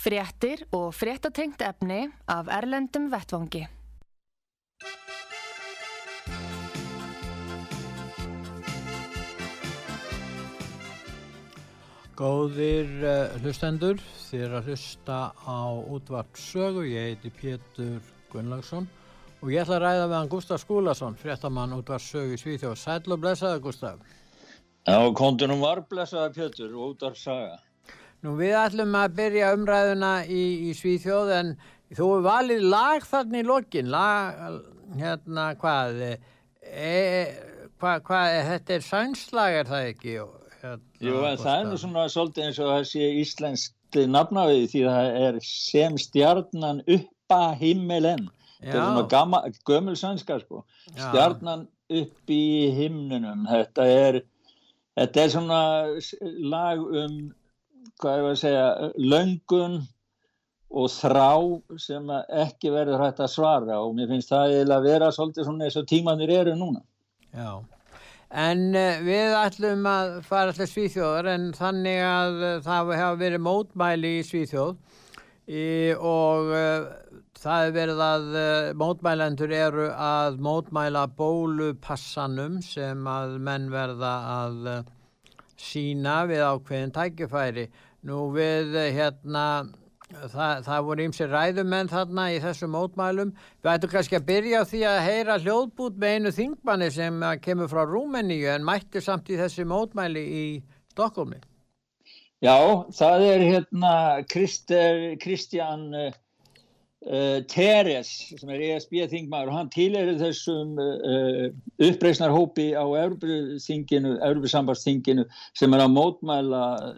Fréttir og fréttatengt efni af Erlendum Vettvangi. Góðir uh, hlustendur, þér að hlusta á útvart sögu, ég heiti Pétur Gunnlaugsson og ég ætla að ræða með hann Gustaf Skúlason, fréttamann útvart sögu í Svíþjóð. Sæl og blessaði Gustaf. Já, kondunum var blessaði Pétur, útvart saga. Nú við ætlum að byrja umræðuna í, í Svíþjóð en þú er valið lag þarna í lokin, lag, hérna hvað, e, hvað, hvað, þetta er sænslag er það ekki? Hérna, Jú, en það er nú svona svolítið eins og það sé íslenskt nafnaðið því það er sem stjarnan uppa himmelen. Þetta er svona gama, gömul sænska sko. Já. Stjarnan upp í himnunum. Þetta er, þetta er svona lag um, hvað er að segja, löngun og þrá sem ekki verður hægt að svara og mér finnst það eiginlega að vera svolítið svona eins og tímanir eru núna. Já. En uh, við ætlum að fara allir Svíþjóðar en þannig að uh, það hefur verið mótmæli í Svíþjóð í, og uh, það hefur verið að mótmælendur eru að mótmæla bólupassanum sem að menn verða að sína við ákveðin tækifæri. Nú við hérna Það, það voru ímsi ræðumenn þarna í þessu mótmælum. Við ættum kannski að byrja á því að heyra hljóðbút með einu þingmanni sem kemur frá Rúmeníu en mættir samt í þessu mótmæli í Stokkólmi. Já, það er hérna Kristján Uh, Teres sem er ESB-þingmaður og hann týlir þessum uh, uppreysnarhópi á Európa-sambarsþinginu sem er að mótmæla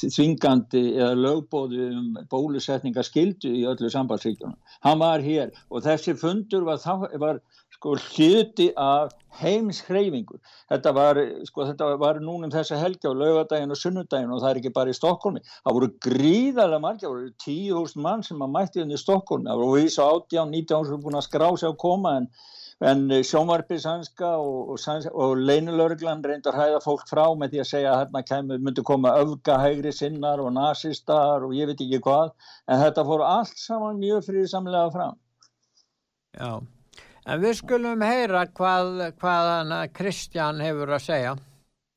þvingandi eða lögbóðu um bólusetningaskildu í öllu sambarsþingunum. Hann var hér og þessi fundur var, var sko hluti af heimshreyfingu. Þetta var, sko, þetta var núnum þessa helgi á laugadaginn og sunnudaginn og það er ekki bara í Stokkólmi. Það voru gríðarlega margir, það voru tíu húst mann sem að mætti henni í Stokkólmi. Það voru vísa átján, nítján sem búin að skrá sig á koma en, en sjónvarpið sannska og, og, og leinulörglan reyndar hæða fólk frá með því að segja að hérna kemur, myndi koma öfgahægri sinnar og nazistar og ég veit ekki hvað. En þetta fór allt saman mjög friðsamlega fram. Já. En við skulum heyra hvað, hvað Kristján hefur að segja.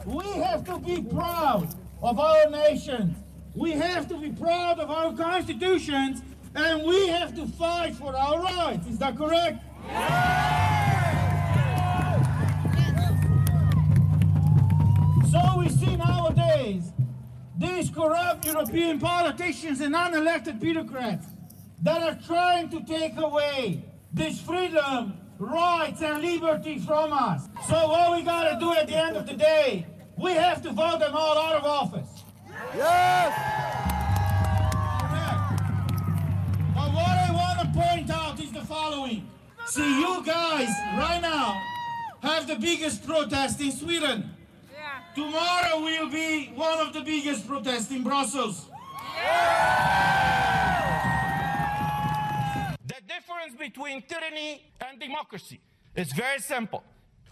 We have to be proud of our nation. We have to be proud of our constitutions and we have to fight for our rights. Is that correct? So we see nowadays these corrupt European politicians and unelected bureaucrats that are trying to take away this freedom, rights, and liberty from us. So what we got to do at the end of the day, we have to vote them all out of office. Yes! Correct. But what I want to point out is the following. See, you guys right now have the biggest protest in Sweden. Yeah. Tomorrow will be one of the biggest protests in Brussels. Yeah! Difference between tyranny and democracy It's very simple.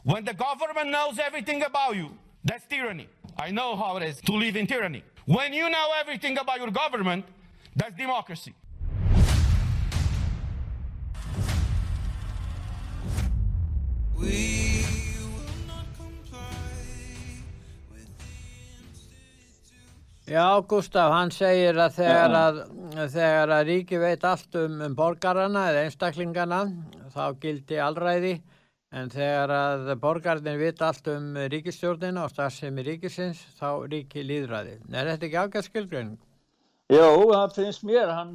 When the government knows everything about you, that's tyranny. I know how it is to live in tyranny. When you know everything about your government, that's democracy. We Já, Gustaf, hann segir að þegar að, þegar að ríki veit allt um, um borgarana eða einstaklingana þá gildi allræði en þegar að borgarnir veit allt um ríkistjórnina og starfsemi ríkisins þá ríki líðræði. Er þetta ekki ágæð skilgreining? Jó, það finnst mér, hann,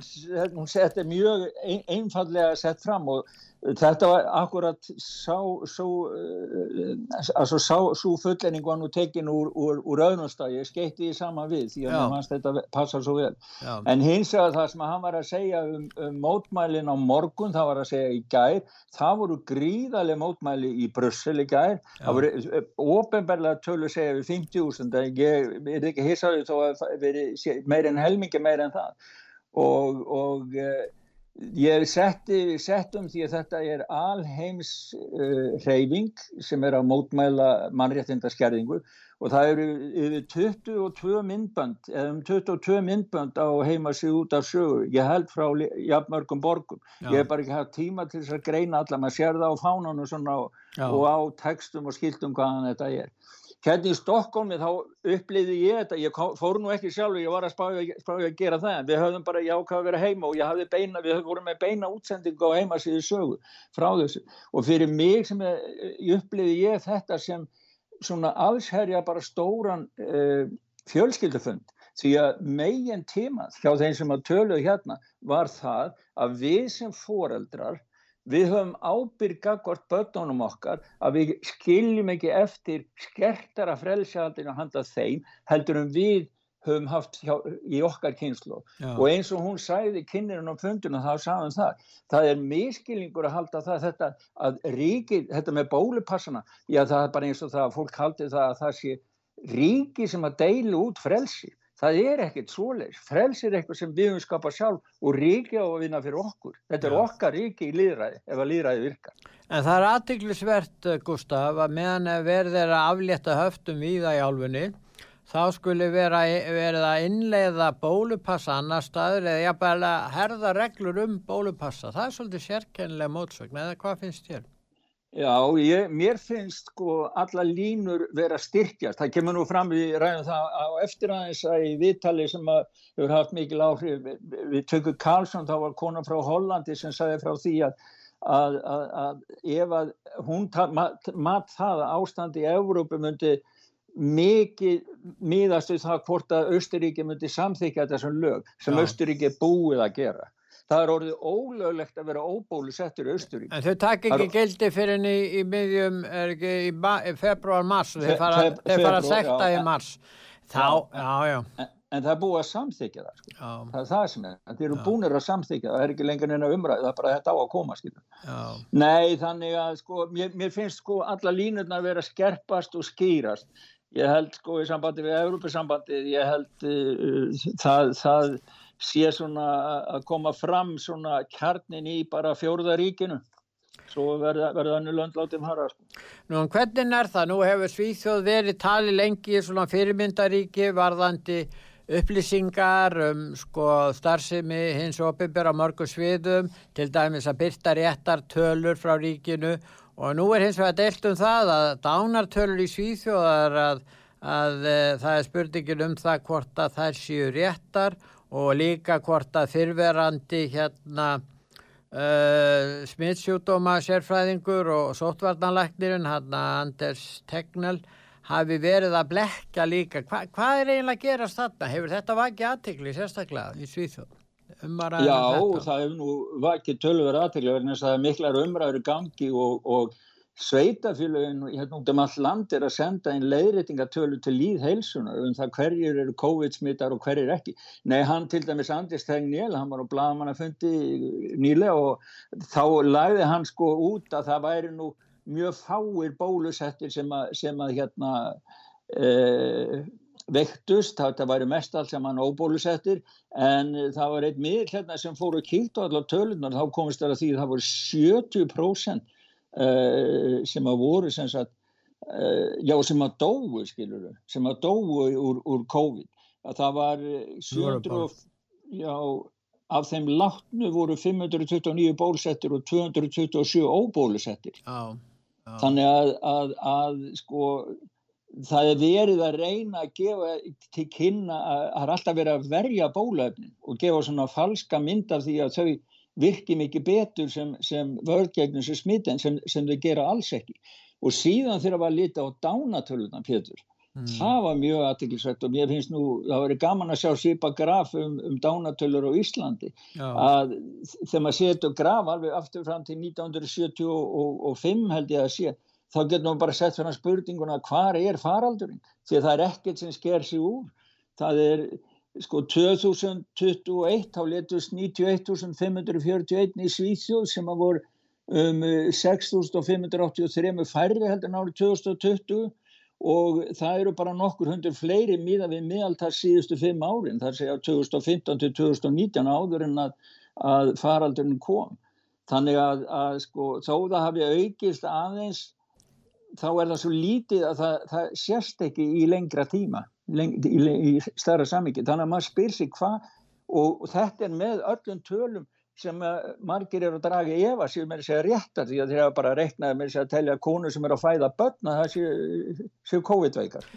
hún seti mjög ein, einfallega sett fram og þetta var akkurat sá, svo, uh, sá, svo fullenning var nú tekin úr, úr, úr öðnumstæði, ég skeitti því saman við því að fannst þetta passa svo vel. Já. en hins vegar það sem hann var að segja um, um mótmælin á morgun það var að segja í gær, það voru gríðarlega mótmæli í Brussel í gær. Já. það voru ofinbarlega tölu segja við 50.000 ég er ekki hissaður þó að veri meir en helmingi meir en það. Og, og Ég setti, settum því að þetta er alheims uh, hreyfing sem er að mótmæla mannréttindaskerðingu og það eru yfir 22 myndband, eða um 22 myndband á heima sig út af sögu. Ég held frá jafnmörgum borgum. Já. Ég hef bara ekki haft tíma til þess að greina alla, maður sér það á fánunum og, og á textum og skiltum hvaðan þetta er hérna í Stokkólmi þá uppliði ég þetta, ég fór nú ekki sjálf ég var að spája að gera það. Við höfðum bara jákað að vera heima og ég hafði beina við höfðum voruð með beina útsendingu á heimasíðu sögu frá þessu. Og fyrir mig sem ég, ég uppliði ég þetta sem svona allsherja bara stóran uh, fjölskyldufund. Því að megin tímað hjá þeim sem að tölu hérna var það að við sem foreldrar Við höfum ábyrgagvart börnunum okkar að við skiljum ekki eftir skertara frelsjaldinu að handa þeim heldur um við höfum haft hjá, í okkar kynslu og eins og hún sæði kynninum á fundunum þá sagðum það. Það er miskilningur að halda það þetta að ríki, þetta með bólupassana já það er bara eins og það að fólk haldi það að það sé ríki sem að deila út frelsi Það er ekkert svoleis. Frels er eitthvað sem við höfum skapað sjálf og á að vinna fyrir okkur. Þetta er okkar ríki í líðræði ef að líðræði virkar. En það er aðtiklisvert, eh, Gustaf, að meðan verður þeirra aflétta höftum í það í álfunni, þá skulle vera, verið að innleiða bólupassa annar staður eða jafnvel að herða reglur um bólupassa. Það er svolítið sérkennilega mótsvögn, eða hvað finnst þér? Já, ég, mér finnst sko alla línur vera styrkjast. Það kemur nú fram við ræðum það á eftir aðeins að í viðtali sem að hefur haft mikil áhrif. Við, tökum Karlsson, þá var kona frá Hollandi sem sagði frá því að, að, að, að ef að hún mat, mat það að ástandi í Európu myndi mikið miðast við það hvort að Östuríki myndi samþykja þessum lög sem Östuríki búið að gera það er orðið ólöglegt að vera óbólusettur í Östurík. En þau takk ekki er... gildi fyrir henni í, í miðjum, er ekki í, í februar-mars, þeir fara, fara að sekta í mars. Þá, já, já. En, en það er búið að samþykja það, sko. Það er það sem er. Þeir eru búinir að samþykja, það er ekki lengur neina umræð, það er bara þetta á að koma, skilja. Nei, þannig að, sko, mér, mér finnst, sko, alla línurna að vera skerpast og skýrast. Ég held, sko, í sambandi við Európa-sambandið, ég held uh, það, það sé svona að koma fram svona kjarnin í bara fjórðaríkinu svo verða, verða annu löndlátum hara sko. Nú hvernig er það? Nú hefur Svíþjóð verið tali lengi svona fyrirmyndaríki varðandi upplýsingar um sko starfsemi hins opiðbjörn á mörgu sviðum til dæmis að byrta réttar tölur frá ríkinu og nú er hins vegar deilt um það að dánartölur í Svíþjóðar að, að, að eh, það er spurningin um það hvort að þær séu réttar og líka hvort að fyrverandi hérna uh, smittsjúdóma sérfræðingur og sótvarnanlæknirinn hann Anders Tegnell hafi verið að blekka líka Hva, hvað er eiginlega að gerast þarna? Hefur þetta vakið aðtikli sérstaklega í Svíþjóð? Um Já, það hefur nú vakið tölver aðtikli verðin þess að miklar umræður gangi og, og sveitafélagin hérna út um all land er að senda einn leiðrætingatölu til líðheilsunar um það hverjir eru COVID-smittar og hverjir ekki. Nei, hann til dæmis Andris Tegnél, hann var á blagamannafundi nýlega og þá lagði hann sko út að það væri nú mjög fáir bólusettir sem að, sem að hérna e, vektust, það væri mest allt sem hann óbólusettir en það var einn miður hérna sem fóru kýlt á allar tölunar, þá komist það að því að það voru 70% uh, sem að voru sem sagt, uh, já sem að dóu skilur sem að dóu úr, úr COVID að það var 700 já af þeim látnu voru 529 bólusettir og 227 óbólusettir já, já. þannig að, að, að sko það er verið að reyna að gefa til kynna að það er alltaf verið að verja bólefnin og gefa svona falska mynd af því að þau virki mikið betur sem, sem vörðgegnum sem smitten sem, sem þau gera alls ekki. Og síðan þegar það var lítið á dánatöluðan Pétur það var mjög aðtiklisvægt og mér finnst nú, það verið gaman að sjá sípa graf um, um dánatölur á Íslandi. Já. að þegar maður setur graf alveg aftur fram til 1975 held ég að sé þá getur maður bara sett fyrir spurninguna hvar er faraldurinn? Því að það er ekkert sem sker sig úr. Það er sko 2021 þá letust 91.541 í Svíþjóð sem að voru um 6.583 færri heldur en árið 2020 og það eru bara nokkur hundur fleiri miða við miðaltar síðustu fimm árin þar segja 2015 til 2019 áður en að, að faraldurinn kom. Þannig að, að sko, þó það hafi aukist aðeins þá er það svo lítið að það, það sérst ekki í lengra tíma leng, í, í stærra samíki þannig að maður spyr sig hvað og, þetta er með öllum tölum sem margir eru að draga í efa sem er að segja réttar því að þeir hafa bara reiknaði með að telja konu sem er að fæða börn að það séu, séu COVID-veikar.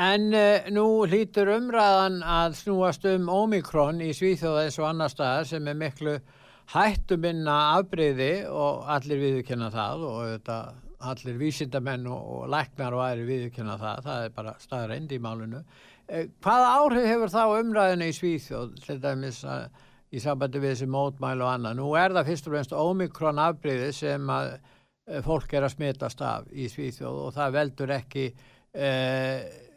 En uh, nú hlýtur umræðan að snúast um Omikron í Svíþjóða eins og annar staðar sem er miklu hættuminna afbreyði og allir viðkynna það og þetta, allir vísindamenn og, og læknar og aðri viðkynna það, það er bara staður endi í málunu. Uh, hvaða áhrif hefur þá umræðinu í Svíþjóð, til dæmis að í sambandi við þessi mótmæl og annað. Nú er það fyrst og fremst omikron afbreyði sem að fólk er að smitast af í Svíþjóð og það veldur ekki eh,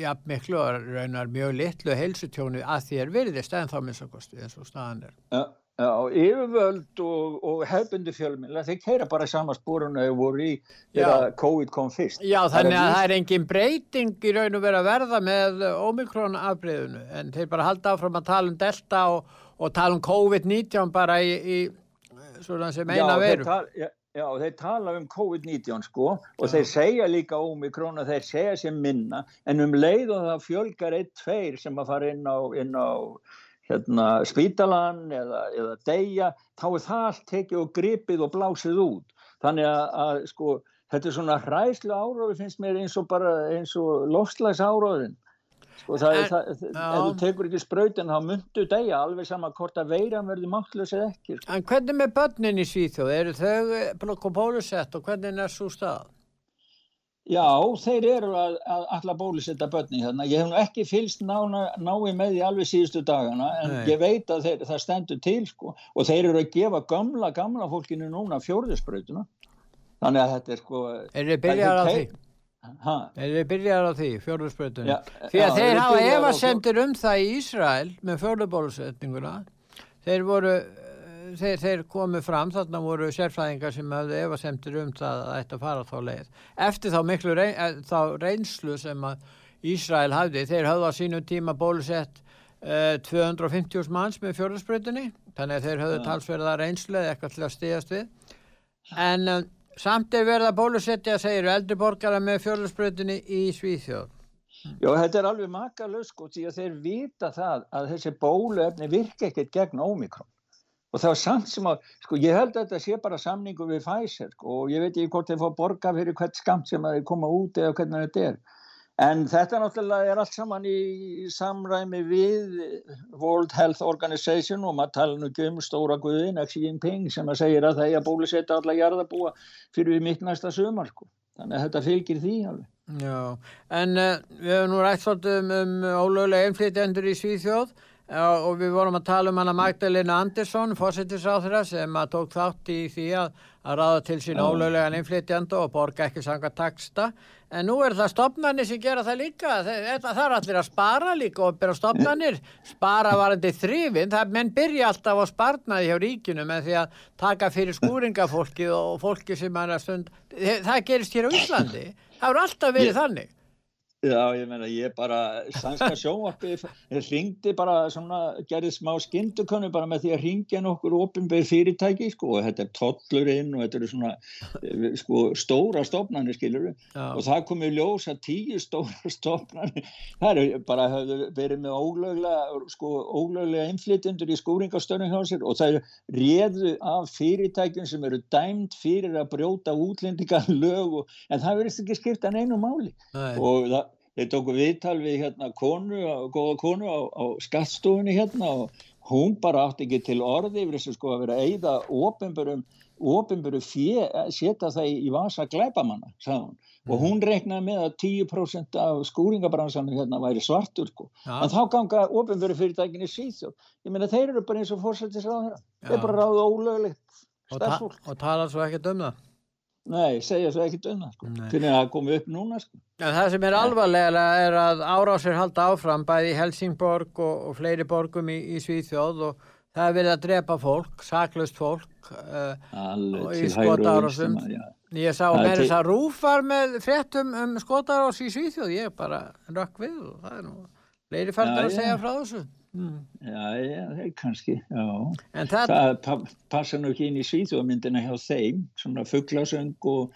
jafn miklu og raunar mjög litlu heilsutjónu að er virðist en þá minnstakosti eins og staðan er. Ja, já, yfirvöld og, og hefbundi fjölminn, þeir keira bara saman spórun að þau voru í þegar COVID kom fyrst. Já, þannig að það er engin breyting í raun og vera að verða með omikron afbreyðinu en þeir bara halda áfram að tala um delta og, og tala um COVID-19 bara í, í svona sem eina veru. Já, Já, þeir tala um COVID-19 sko og Já. þeir segja líka Omikron og þeir segja sér minna en um leið og það fjölgar eitt tveir sem að fara inn á, inn á hérna, spítalan eða, eða deyja, þá er það allt tekið og gripið og blásið út. Þannig að, að sko þetta er svona hræslu árófi finnst mér eins og bara eins og lofslags árófin. Sko það er það, ef þú tekur ekki spröytin þá myndu degja alveg sama hvort að veiran verður máttlaus eða ekki. Sko. En hvernig með börnin í Svíþjóð? Eru þau bólusett og hvernig er svo stað? Já, þeir eru að, að alla bólusetta börni hérna. Ég hef nú ekki fylst nái með því alveg síðustu dagana en Nei. ég veit að þeir, það stendur til sko og þeir eru að gefa gamla, gamla fólkinu núna fjórðispröytuna. Þannig að þetta er sko... Er þið byrjar á því? Þið byrjar á því, fjórðursprötunum? Því að já, þeir hafa efasendur um það í Ísrael með fjórðurbólusetninguna. Þeir voru, þeir, þeir komu fram, þarna voru sérfræðingar sem hafði efasendur um það að þetta fara þá leið. Eftir þá miklu reyn, eh, þá reynslu sem að Ísrael hafði, þeir hafði á sínu tíma bólusett uh, 250 manns með fjórðursprötunni, þannig að þeir hafði talsverða reynslu eða eitthvað til að stíðast við. En um, Samt er verið að bólusetja, segir eldri borgara með fjörðurspröðinni í Svíþjóð. Já, þetta er alveg makalög sko, því að þeir vita það að þessi bóluefni virka ekkert gegn ómikrón. Og það var samt sem að, sko, ég held að þetta sé bara samningu við Pfizer sko, og ég veit ekki hvort þeir fá borga fyrir hvert skamt sem að þeir koma út eða hvernig þetta er. En þetta náttúrulega er allt saman í samræmi við World Health Organization og maður tala nú ekki um stóra guðin, Xi Jinping, sem að segja að það er að bólusetta alla jarðabúa fyrir við mitt næsta sömar. Sko. Þannig að þetta fylgir því alveg. Já, en uh, við hefum nú rætt svolítið um, um ólögulega einflýtjendur í Svíþjóð uh, og við vorum að tala um hana Magdalena Andersson, fórsettisáþra, sem að tók þátt í því að, að ráða til sín ólögulegan einflýtjendu og borga ekki sanga taksta. En nú er það stopnarnir sem gera það líka, það, það er allir að spara líka og byrja stopnarnir, spara varandi þrifin, það menn byrja alltaf á sparnaði hjá ríkinu með því að taka fyrir skúringafólki og fólki sem er að stund, það gerist hér á Íslandi, það eru alltaf verið þannig. Já, ég meina, ég bara, sænska sjónvarpi, ringdi bara svona, gerði smá skindukönu bara með því að ringja nokkur ofinbeir fyrirtæki, sko, og þetta er tollurinn og þetta eru svona, sko, stóra stofnarnir, skilur við, og það komi ljós að tíu stóra stofnarnir, það eru bara, hefur verið með ólöglega, sko, ólöglega innflytjendur í skúringastöðnum hjá sér og það eru réðu af fyrirtækjum sem eru dæmt fyrir að brjóta útlendingar lög og, en það verðist ekki skipta neinu máli. Nei. og það þeir tóku viðtal við hérna konu, góða konu á, á skattstofunni hérna og hún bara átti ekki til orði yfir þessu sko að vera að eyða ofinbörum ofinböru fjö, setja það í vasa glæbamanna, sagði hún og hún reiknaði með að 10% af skúringabransanum hérna væri svartur sko. en þá ganga ofinböru fyrirtækinni síðsjóð, ég meina þeir eru bara eins og fórsættisráð þeirra, þeir bara ráðu ólöglegt. Og, ta og tala svo ekkert um það? Nei, segja svo ekkert um það sko, fyrir að koma upp núna sko. En það sem er alvarlega er að árásir halda áfram bæði í Helsingborg og, og fleiri borgum í, í Svíþjóð og það er verið að drepa fólk, saklust fólk uh, í skotárásum. Ég sá með þess að rúfar með fréttum um skotarás í Svíþjóð, ég bara rökk við og það er nú fleiri færður að segja frá þessu. Já, já, kannski, já. En það, það passa nú ekki inn í Svíþjóðmyndina hjá þeim, svona fugglasöng og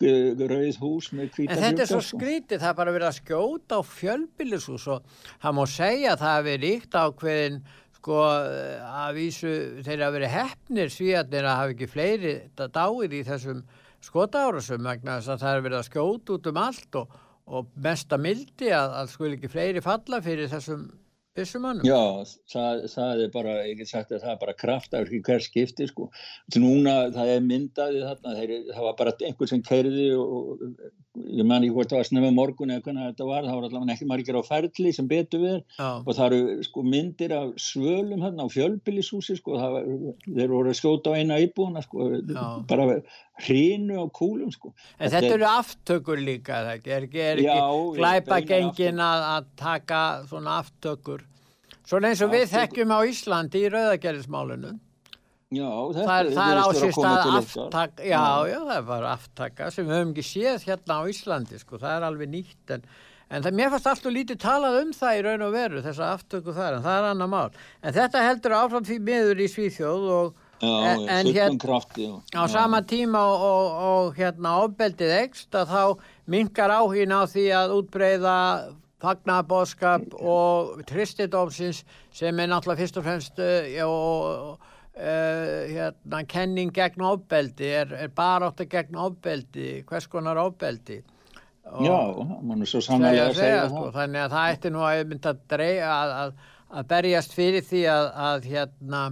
rauð hús með hvita en þetta er svo sko. skrítið, það er bara verið að skjóta á fjölbillishús og það má segja að það hefur ríkt ákveðin sko að vísu þeir að verið hefnir svíjarnir að hafa ekki fleiri dáið í þessum skotárasum vegna þess að það er verið að skjóta út um allt og, og mesta mildi að, að skul ekki fleiri falla fyrir þessum byssumannum. Já, það, það er bara, ég get sagt að það er bara kraftaður í hver skipti sko. Núna það er myndaði þarna, þeir, það var bara einhver sem kerði og ég man ekki hvort það var snöfum morgun eða hvernig þetta var, það var allavega ekki margir á ferli sem betur við Já. og það eru sko myndir af svölum hérna á fjölbillishúsi sko, var, þeir voru að skjóta á eina íbúna sko, Já. bara hrínu á kúlum sko. En þetta, þetta eru aftökur líka, það er ekki, er ekki glæpagengin að, að taka svona aftökur, svona eins og aftökur. við þekkjum á Íslandi í rauðagerðismálunum Já, það er, það er ásýst að aftaka, já, já, það er bara aftaka sem við höfum ekki séð hérna á Íslandi, sko, það er alveg nýtt en, en það, mér fannst alltaf lítið talað um það í raun og veru, þessa aftöku þar, en það er annar mál. En þetta heldur áfram því miður í Svíþjóð og já, en, en hérna krafti, á sama tíma og, og, og hérna ábeldið ekst að þá mingar áhín á því að útbreyða fagnabóskap og tristidómsins sem er náttúrulega fyrst og fremst uh, og Uh, hérna, kenning gegn ofbeldi er, er baróttu gegn ofbeldi hvers konar ofbeldi? Já, mann er svo sannlega að segja það. sko, þannig að það ætti nú að mynda að, að, að, að berjast fyrir því að hérna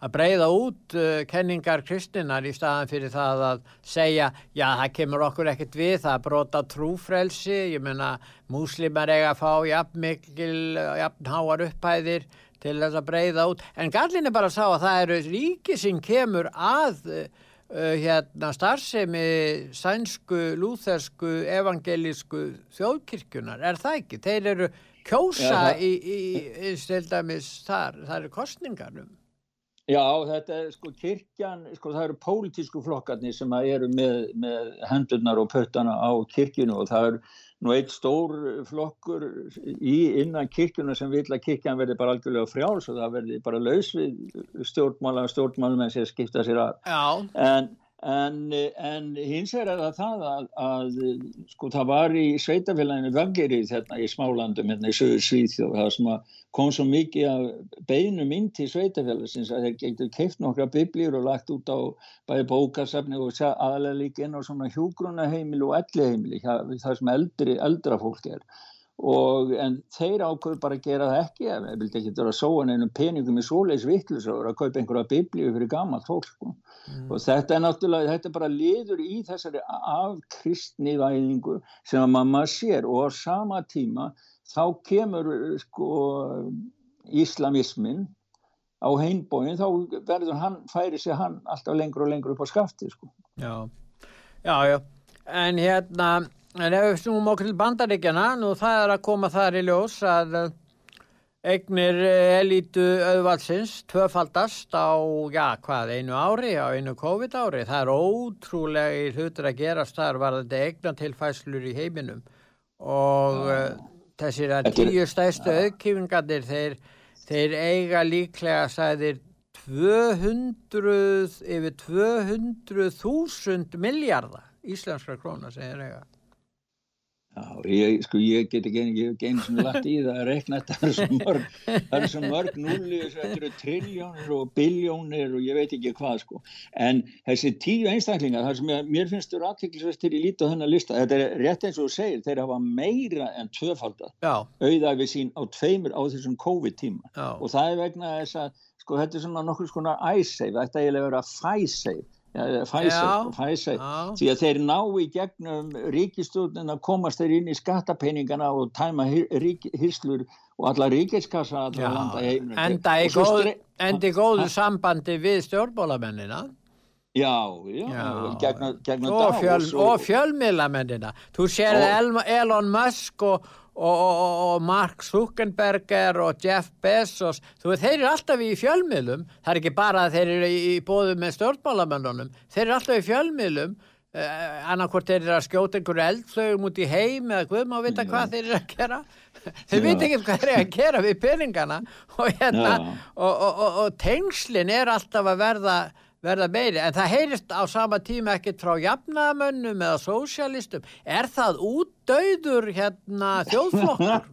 að breyða út uh, kenningar kristinar í staðan fyrir það að segja, já það kemur okkur ekkert við, það brota trúfrelsi, ég menna múslimar eiga að fá jafn mikil, jafn háar upphæðir til þess að breyða út. En gallin er bara að sá að það eru ríki sem kemur að uh, hérna starfsemi sænsku, lúþersku evangelísku þjóðkirkjunar er það ekki? Þeir eru kjósa ja, í, í, í stildamis þar, það eru kostningarum Já, þetta er sko kirkjan, sko það eru pólitísku flokkarnir sem eru með, með hendurnar og pöttana á kirkjunu og það eru nú eitt stór flokkur í innan kirkjuna sem vil að kirkjan verði bara algjörlega frjáls og það verði bara laus við stjórnmála og stjórnmálum en sér skipta sér að. En En, en hins er það það að, að sko það var í sveitafélaginu Vangirið hérna í Smálandum hérna í Söður Svíþjóð það sem kom svo mikið að beinum inn til sveitafélagsins að þeir getur keift nokkra biblíur og lagt út á bæði bókarsafni og aðalega líka inn á svona hjúgrunaheimil og elliheimili það sem eldri, eldra fólk er og en þeir ákveðu bara að gera það ekki ég vildi ekki vera að sóa nefnum peningum í svoleiðs vittlus og að kaupa einhverja biblíu fyrir gammalt fólk sko. mm. og þetta er náttúrulega þetta er bara liður í þessari afkristni væðingu sem að mamma sér og á sama tíma þá kemur sko íslamismin á heimbóin þá verður hann, færi sig hann alltaf lengur og lengur upp á skafti sko. Já, já, já en hérna En ef við snúum okkur til bandaríkjana, nú það er að koma þar í ljós að eh, eignir eh, elítu auðvalsins tvöfaldast á, já, hvað, einu ári, á einu COVID ári. Það er ótrúlega í hlutur að gerast þar var þetta eignatilfæslur í heiminum og uh, þessir að tíu stæstu auðkífingarnir, þeir, þeir eiga líklega, sæðir, 200, yfir 200.000 miljardar íslenskra krónar sem þeir eiga. Já, ég, sko, ég get ekki einu sem lagt í það að rekna þetta. Það er svo mörg, það núli þetta eru triljónir og biljónir og ég veit ekki hvað sko. En þessi tíu einstaklingar þar sem ég, mér finnst þú aðtiklisvestir í lítið á þennan lista þetta er rétt eins og þú segir, þeir hafa meira en tvöfaldað Já, auðæfi sín á tveimur á þessum COVID-tíma. Og það er vegna þess að sko þetta er svona nokkur skona iSafe, þetta er eiginlega að vera FiSafe Já, FiSafe já. því að þeir ná í gegnum ríkistjórnin að komast þeir inn í skattapeiningana og tæma hýrslur og alla ríkiskassa já. Enda í Og góð, góðu sambandi við stjórnbólamennina já, já, gegnum, gegnum og, Davos fjöl, og fjölmiðlamennina. Þú sér Og- Elon Musk og, og, og, og Mark Zuckerberger og Jeff Bezos. Þú veit, þeir eru alltaf í fjölmiðlum. Það er ekki bara að þeir eru í, bóðum með stjórnmálamennunum, þeir eru alltaf í fjölmiðlum. Uh, annarkvort þeir eru að skjóta einhverju eldflögum út í heim eða guð má vita hvað þeir eru að gera. Þeir veit ekki hvað þeir eru að gera við peningana. Og hérna og, og, og, og tengslin er alltaf að verða verða meiri, en það heyrist á sama tíma ekkert frá jafnaðamönnum eða sósialistum, er það útdauður hérna þjóðflokkur?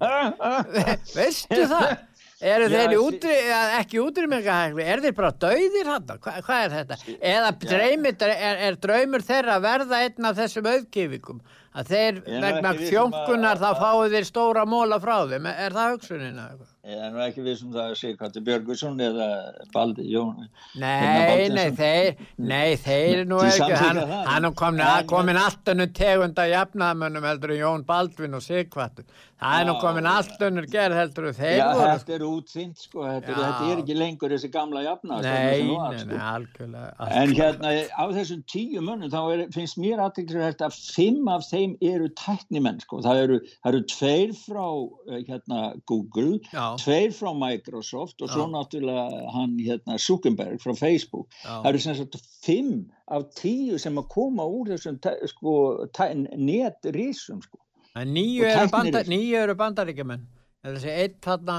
Ve- veistu það? Eru þeir útri, ekki útrýmingahægli er þeir bara dauðir hann Hva, hvað er þetta, eða dreymir, er, er draumur þeirra að verða einn af þessum auðkifikum, að þeir vegna um þjónkunar þá fáið þeir stóra móla frá þeim, er það hugsunin eða eitthvað? Er nú ekki við sem það að sé til Björgusson eða Baldi Jón Nei, nei, þeir, nei, þeir nú ekki, hann, það? hann komin, komin allt önnur tegund að jafnaðmönnum heldur Jón Baldvin og Sigvartur. Það er nú komin allt önnur gerð heldur þeir Já, voru. þetta er útþynt sko, þetta þetta er ekki lengur þessi gamla jafna Nei, nei, var, nei, sko. algjörlega. En hérna á þessum tíu mönnum þá er, finnst mér aðteklisverðt að fimm af þeim eru tæknimenn sko. Það eru, það eru tveir frá eh, hérna, Google, Já. Tveir frá Microsoft og svo Já. náttúrulega hann hérna, Zuckerberg frá Facebook. Já. Það eru sem sagt fimm af tíu sem að koma úr þessum sko, netrísum sko. En nýju nýju eru bandaríkjumenn. Þessi einn þarna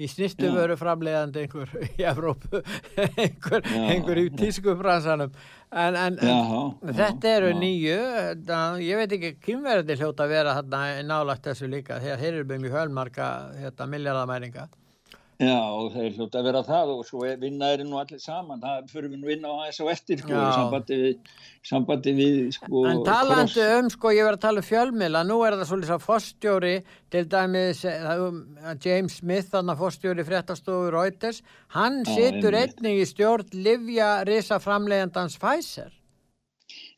í snýstu veru framleiðandi einhver í Evrópu, einhver, einhver í já. tísku bransanum. En, en, Já, þetta eru já. nýju, ég veit ekki kynverði hljóta að vera nálagt þessu líka, þegar þeir eru með mjög hölmarka hérna, miljardamæringa. Já, og þeir hljóta að vera það og svo er- vinna er nú allir saman, það fyrir við nú vinna á aðeins á eftir sko, sambandi við, sambandi við sko, En talandi kross- um, sko, ég verið að tala um fjölmiðla, nú er það svolítið að fórstjóri, til dæmis eh, það um, að James Smith, þannig að fórstjóri fréttastofu Reuters, hann Já, situr einnig í stjórn Livja Risa framleiðandans Pfizer.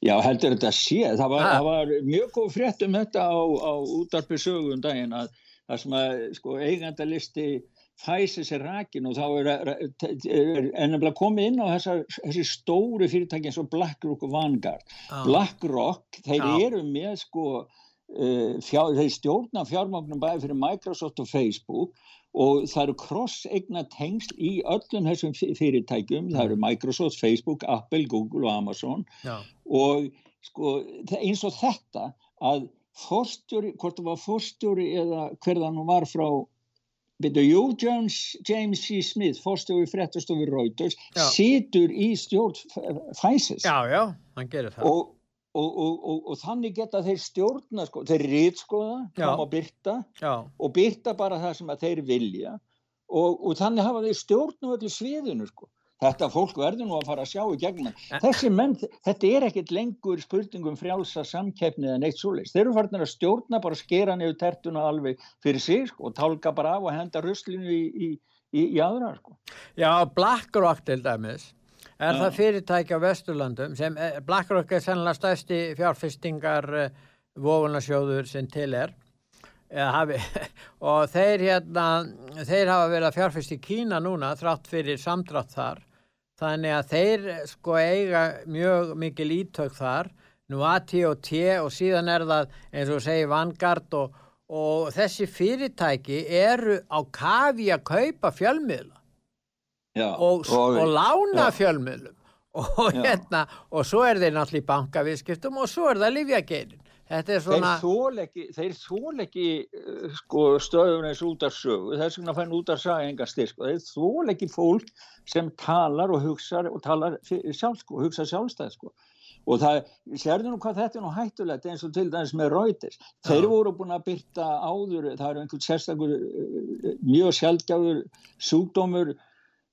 Já, heldur þetta sé, það var, það var mjög góð frétt um þetta á, á útarpi sögum daginn að það sem að sko, eigandalisti fæsir sér rakin og þá er, er, er ennabla komið inn á þessar, þessi stóru fyrirtæki eins og BlackRock og Vanguard. Já. BlackRock, þeir Já. eru með sko, uh, fjár, þeir stjórna fjármagnum bæði fyrir Microsoft og Facebook og það eru cross-egna tengsl í öllum þessum fy- fyrirtækjum, það eru Microsoft, Facebook, Apple, Google og Amazon Já, og sko eins og þetta að forstjóri, hvort það var forstjóri eða hver það nú var frá byrju, jú, James, James C. Smith forstjóri fréttastofi Reuters Já. situr í stjórn Fæsis já, já, hann gerir það. og, og, og, og, og þannig geta þeir stjórna sko, þeir rítskoða, Já. koma að byrta Já, og byrta bara það sem að þeir vilja og, og þannig hafa þeir stjórn á öllu sviðinu sko. Þetta fólk verður nú að fara að sjá í gegnum En- en, þessi menn, þetta er ekkit lengur spurningum frjálsa samkeppni eða neitt svoleiðis. Þeir eru farin að stjórna bara skera niður tertuna alveg fyrir sig sko, og tálka bara af og henda ruslinu í, í, í, í aðra sko. já BlackRock til dæmis, er Já. það fyrirtæki á Vesturlandum sem, eh, BlackRock er sennilega stærsti fjárfestingar uh, vogunarsjóður sem til er. hafi, og þeir hérna, þeir hafa verið að fjárfest í Kína núna þrátt fyrir samdrátt þar þannig að þeir sko eiga mjög mikil ítök þar nú AT&T og síðan er það eins og segir Vanguard og, og þessi fyrirtæki eru á kafi að kaupa fjölmiðla. Já, og, og, lána já. fjölmiðlum. Og hérna og svo er þeir náttúrulega í bankaviðskiptum og svo er það er svona þeir þól ekki, þeir þól ekki uh, sko, stöðun eins út af sögu þess vegna fænn út af enga styrk. Og þeir þól ekki fólk sem talar og hugsa og talar sjálf sko, hugsa sjálfstæð sko. Og það, sérðu nú hvað þetta er nú hættulegt eins og til dæmis með Reuters. Þeir voru búin að byrta áður það er einhvern sérstakur uh, mjög sjálfgjafur sjúkdómur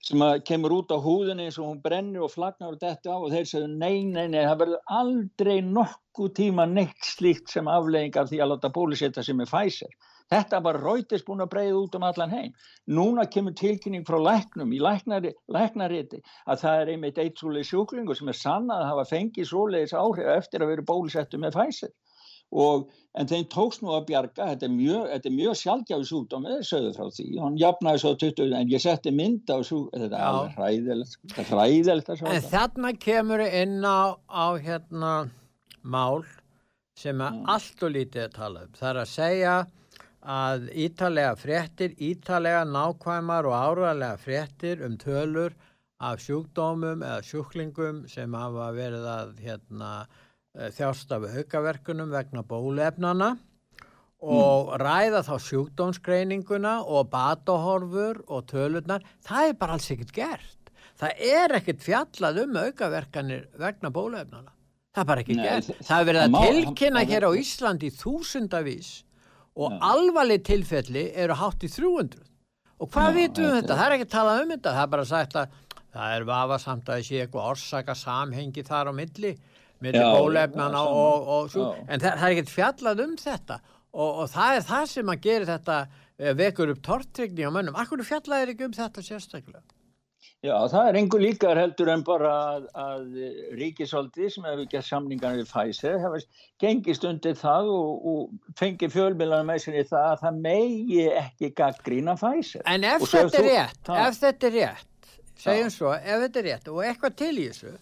sem kemur út á húðinni eins og hún brennur og flagnar og þetta á og þeir segju nei, nei, nei, það verður aldrei nokkuð tíma neitt slíkt sem aflegging af því að láta bólusetta sem er Pfizer. Þetta var Reuters búin að breyða út um allan heim. Núna kemur tilkynning frá læknum í læknari, læknariti að það er einmitt eitt svoleið sjúklingur sem er sannað að hafa fengið svoleiðis áhrif eftir að vera bólusettu með Pfizer. Og, en þeim tókst nú að bjarga, þetta er mjög, þetta er mjög sjálfgjáfi sjúkdómi, þeir sögðu frá því, hann jafnaði svo 20, en ég setti mynd á sjúkdómi, þetta er alveg hræðilegt, þetta er hræðilegt að sjá En þetta. þarna kemur inn á, á hérna mál sem er allt og lítið að tala um. Það er að segja að ítalega fréttir, ítalega nákvæmar og áralega fréttir um tölur af sjúkdómum eða sjúklingum sem hafa verið að hérna, þjást af aukaverkunum vegna bólefnana og ræða þá sjúkdómsgreininguna og batahorfur og tölurnar, það er bara alls ekkert gert. Það er ekkert fjallað um aukaverkanir vegna bólefnana. Það er bara ekki Nei, gert. það- er verið að má- tilkynna hér á Íslandi þúsundavís og Já. alvarleg tilfelli eru hátt í 300. Og hvað Já, vitum við um þetta þetta? Það er ekki talað um þetta. Það er bara sagt að það er vafasamt að það sé eitthvað orsaka samhengi þar á milli, Já, bólefnana og, og svo. En það, það er ekkert fjallað um þetta og, og það er það sem að gera þetta eh, vekur upp tortrygni á mönnum. Akkur fjallaðir ekki um þetta sérstaklega? Já, það er engur líkar heldur en bara að, að ríkisvaldi sem hefur gert samningar við Pfizer hefur gengist undir það og, og fengið fjölmjölan með sér í það að það megi ekki gaggrína Pfizer. En ef þetta er rétt, ef þetta er rétt, segjum svo, ef þetta er rétt og eitthvað til í þessu,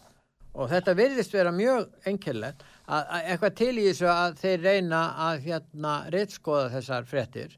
og þetta virðist vera mjög einkennlegt, að, að eitthvað til í þessu að þeir reyna að hérna réttskoða þessar fréttir,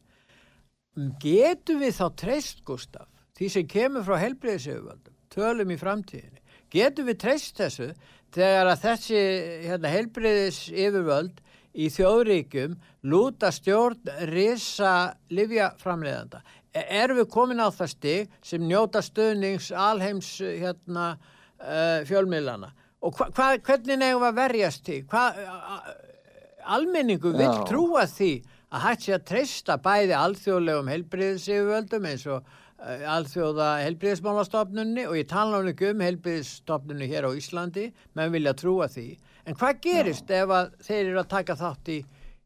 getum við þá treyst, Gustaf, því sem kemur frá helbriðisöfuvaldum, tölum í framtíðinni, getum við treyst þessu þegar að þessi hérna, helbriðisöfuvald í þjóðríkjum lúta stjórn risa livjaframleðanda. Erum við komin á það stig sem njóta stöðnings alheims hérna, uh, fjölmiðlana? Og hva, hva, hvernig nefnum að verjast því? Hva, almenningu vill Já. trúa því að hægt sé að treysta bæði alþjóðlegum helbriðisiföldum eins og uh, alþjóða helbriðismálastofnunni og ég tala nú ekki um helbriðisstofnunni hér á Íslandi, menn vilja trúa því. En hvað gerist ef að þeir eru að taka þátt í,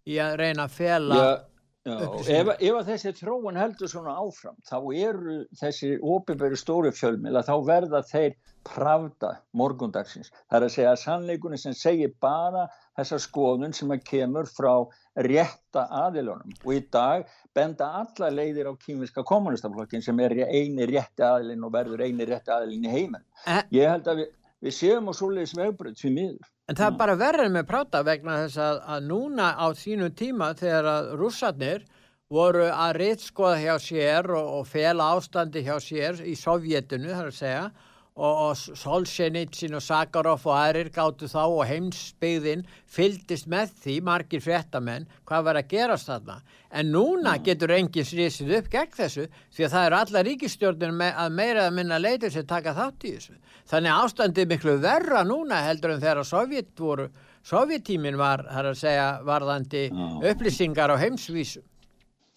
í að reyna að fela Já, já. Ef, ef að þessi þróun heldur svona áfram þá eru þessi óbyrberu stóru fjölmila þá verða þeir pravda morgundagsins. Það er að segja að sannleikunni sem segir bara þessa skoðun sem að kemur frá rétta aðilunum og í dag benda alla leiðir á kýminska kommunistaflokkin sem er eini rétti aðilin og verður eini rétti aðilin í heiminn. Eh, Ég held að við, við séum á svoleiðis vegbröð því miður. En það er bara verður með práta vegna þess að, að núna á sínum tíma þegar að rússarnir voru að reytskoða hjá sér og, og fela ástandi hjá sér í Sovjetinu, þar að segja, og, og Solzhenitsyn og Sakharov og aðrir gáttu þá og heimsbyggðin fyldist með því, margir fréttamenn, hvað var að gerast þarna. En núna getur enginn srísið upp gegn þessu því að það eru alla ríkistjórnir me að meira að minna leitur sem taka þátt í þessu. Þannig ástandið er miklu verra núna heldur en þegar Sovjet voru, Sovjettímin var, þar að segja, varðandi Já. upplýsingar á heimsvísu.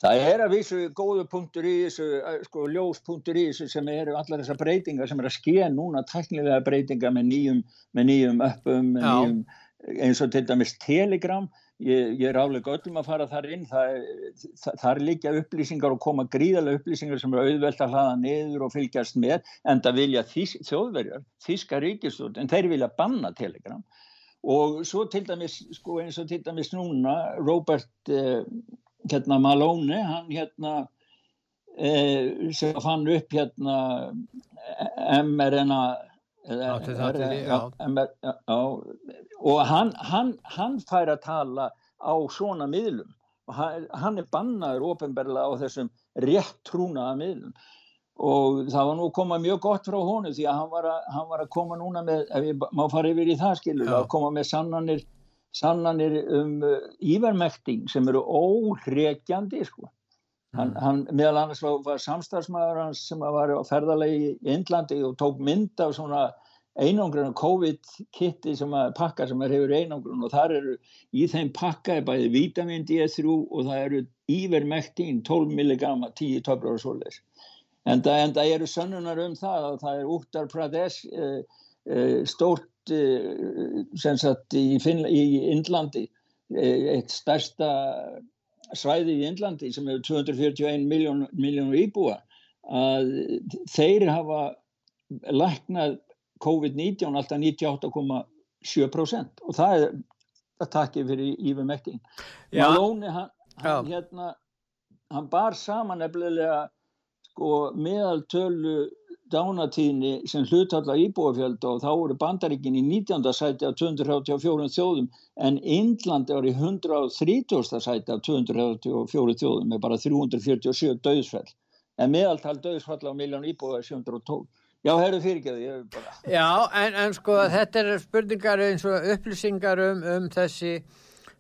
Það er að vísu góðu punktur í þessu, eh, sko ljóspunktur í þessu sem eru allar þessar breytingar sem er að skeja núna tæknilega breytingar með nýjum, með nýjum uppum, með nýjum, eins og til dæmis Telegram, ég, ég er álega öllum að fara þar inn, það, það, það er líka upplýsingar og koma gríðarlega upplýsingar sem eru auðvelt að hlaða niður og fylgjast með, en það vilja þís, þjóðverjar, þíska ríkistjórn, en þeir vilja banna Telegram. Og svo til dæmis, sko eins og til dæmis núna, Robert eh, hérna Malone, hann hérna eh, sem fann upp hérna mRNA og hann, hann, hann fær að tala á svona miðlum. Og hann, er bannaður ofinberlega á þessum rétt trúnaða miðlum. Og það var nú að koma mjög gott frá honum því að hann var að, hann var að koma núna með, ef ég má fara yfir í það skilur, Já. að koma með sannanir sannanir um ívermekting sem eru óhrekjandi sko. Hann, Mm. hann meðal annars var, var samstarfsmaður hans sem var á ferðalegi í Indlandi og tók mynd af svona einangrun og COVID-kitti sem að pakka sem er hefur einangrun og þar eru í þeim pakka er bæði vitamin D3 og það eru ívermektín 12 milligramma 10 töflar og svoleiðis. En það, eru sönnunar um það að það er Uttar Pradesh uh, uh, stórt sagt í, Finnla, í Indlandi uh, eitt stærsta svæði í Indlandi sem hefur 241 miljón, miljónur íbúa að þeir hafa læknað COVID-19 alltaf 98,7% og það er að takki fyrir ívermekting. Já. Malóni hann, hann, hérna, hann bar saman nefnilega sko, meðaltölu dánatíðni sem hlutalla íbúafjölda og þá voru bandaríkin í 19. sæti af 234 þjóðum en Indlandi var í 130. sæti af 234 þjóðum með bara 347 döðsfell en meðaltal döðsfall á miljón íbúa er 712. Já, herru fyrirgeðu, bara... Já, en, en sko þetta er spurningar eins og upplýsingar um, um þessi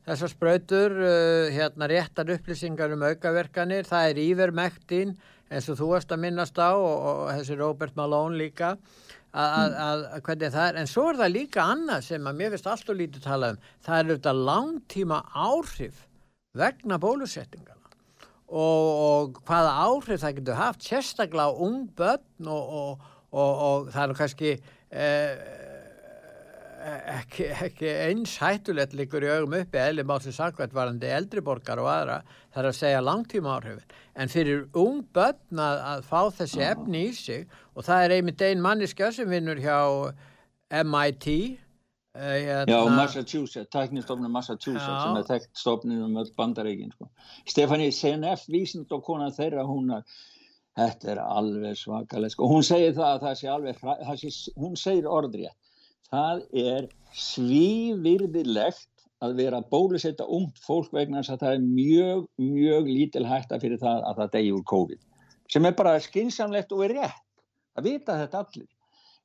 þessar sprautur, uh, hérna réttar upplýsingar um aukaverkanir, það er ívermektin eins og þú varst að minnast á og, og þessi Robert Malone líka að, að, að, að hvernig það er, en svo er það líka annað sem að mér finnst alltaf lítið tala um, það er auðvitað langtíma áhrif vegna bólusettingana og, og hvaða áhrif það getur haft sérstaklega á ung börn og, og, og, og það er kannski eh, ekki, ekki eins hættulegt líkur í augum uppi eðli málsins sakvært varandi eldriborgar og aðra það er að segja langtíma áhrifin en fyrir ung börn að, að fá þessi efni í sig og það er einmitt ein manniska sem vinnur hjá MIT eh, hérna, Já, Massachusetts, tæknistofnun Massachusetts Já. sem er þekkt stofnun um öll bandareikin sko. Stefani CNF vísind og konan þeirra hún að þetta er alveg svakalega sko. hún segir það að það sé alveg það sé, hún segir orðrétt það er svívirðilegt að vera bólusetta ungt fólk vegna þess að það er mjög, mjög lítil hætta fyrir það að það degi úr COVID sem er bara skinsamlegt og er rétt. Að vita þetta allir.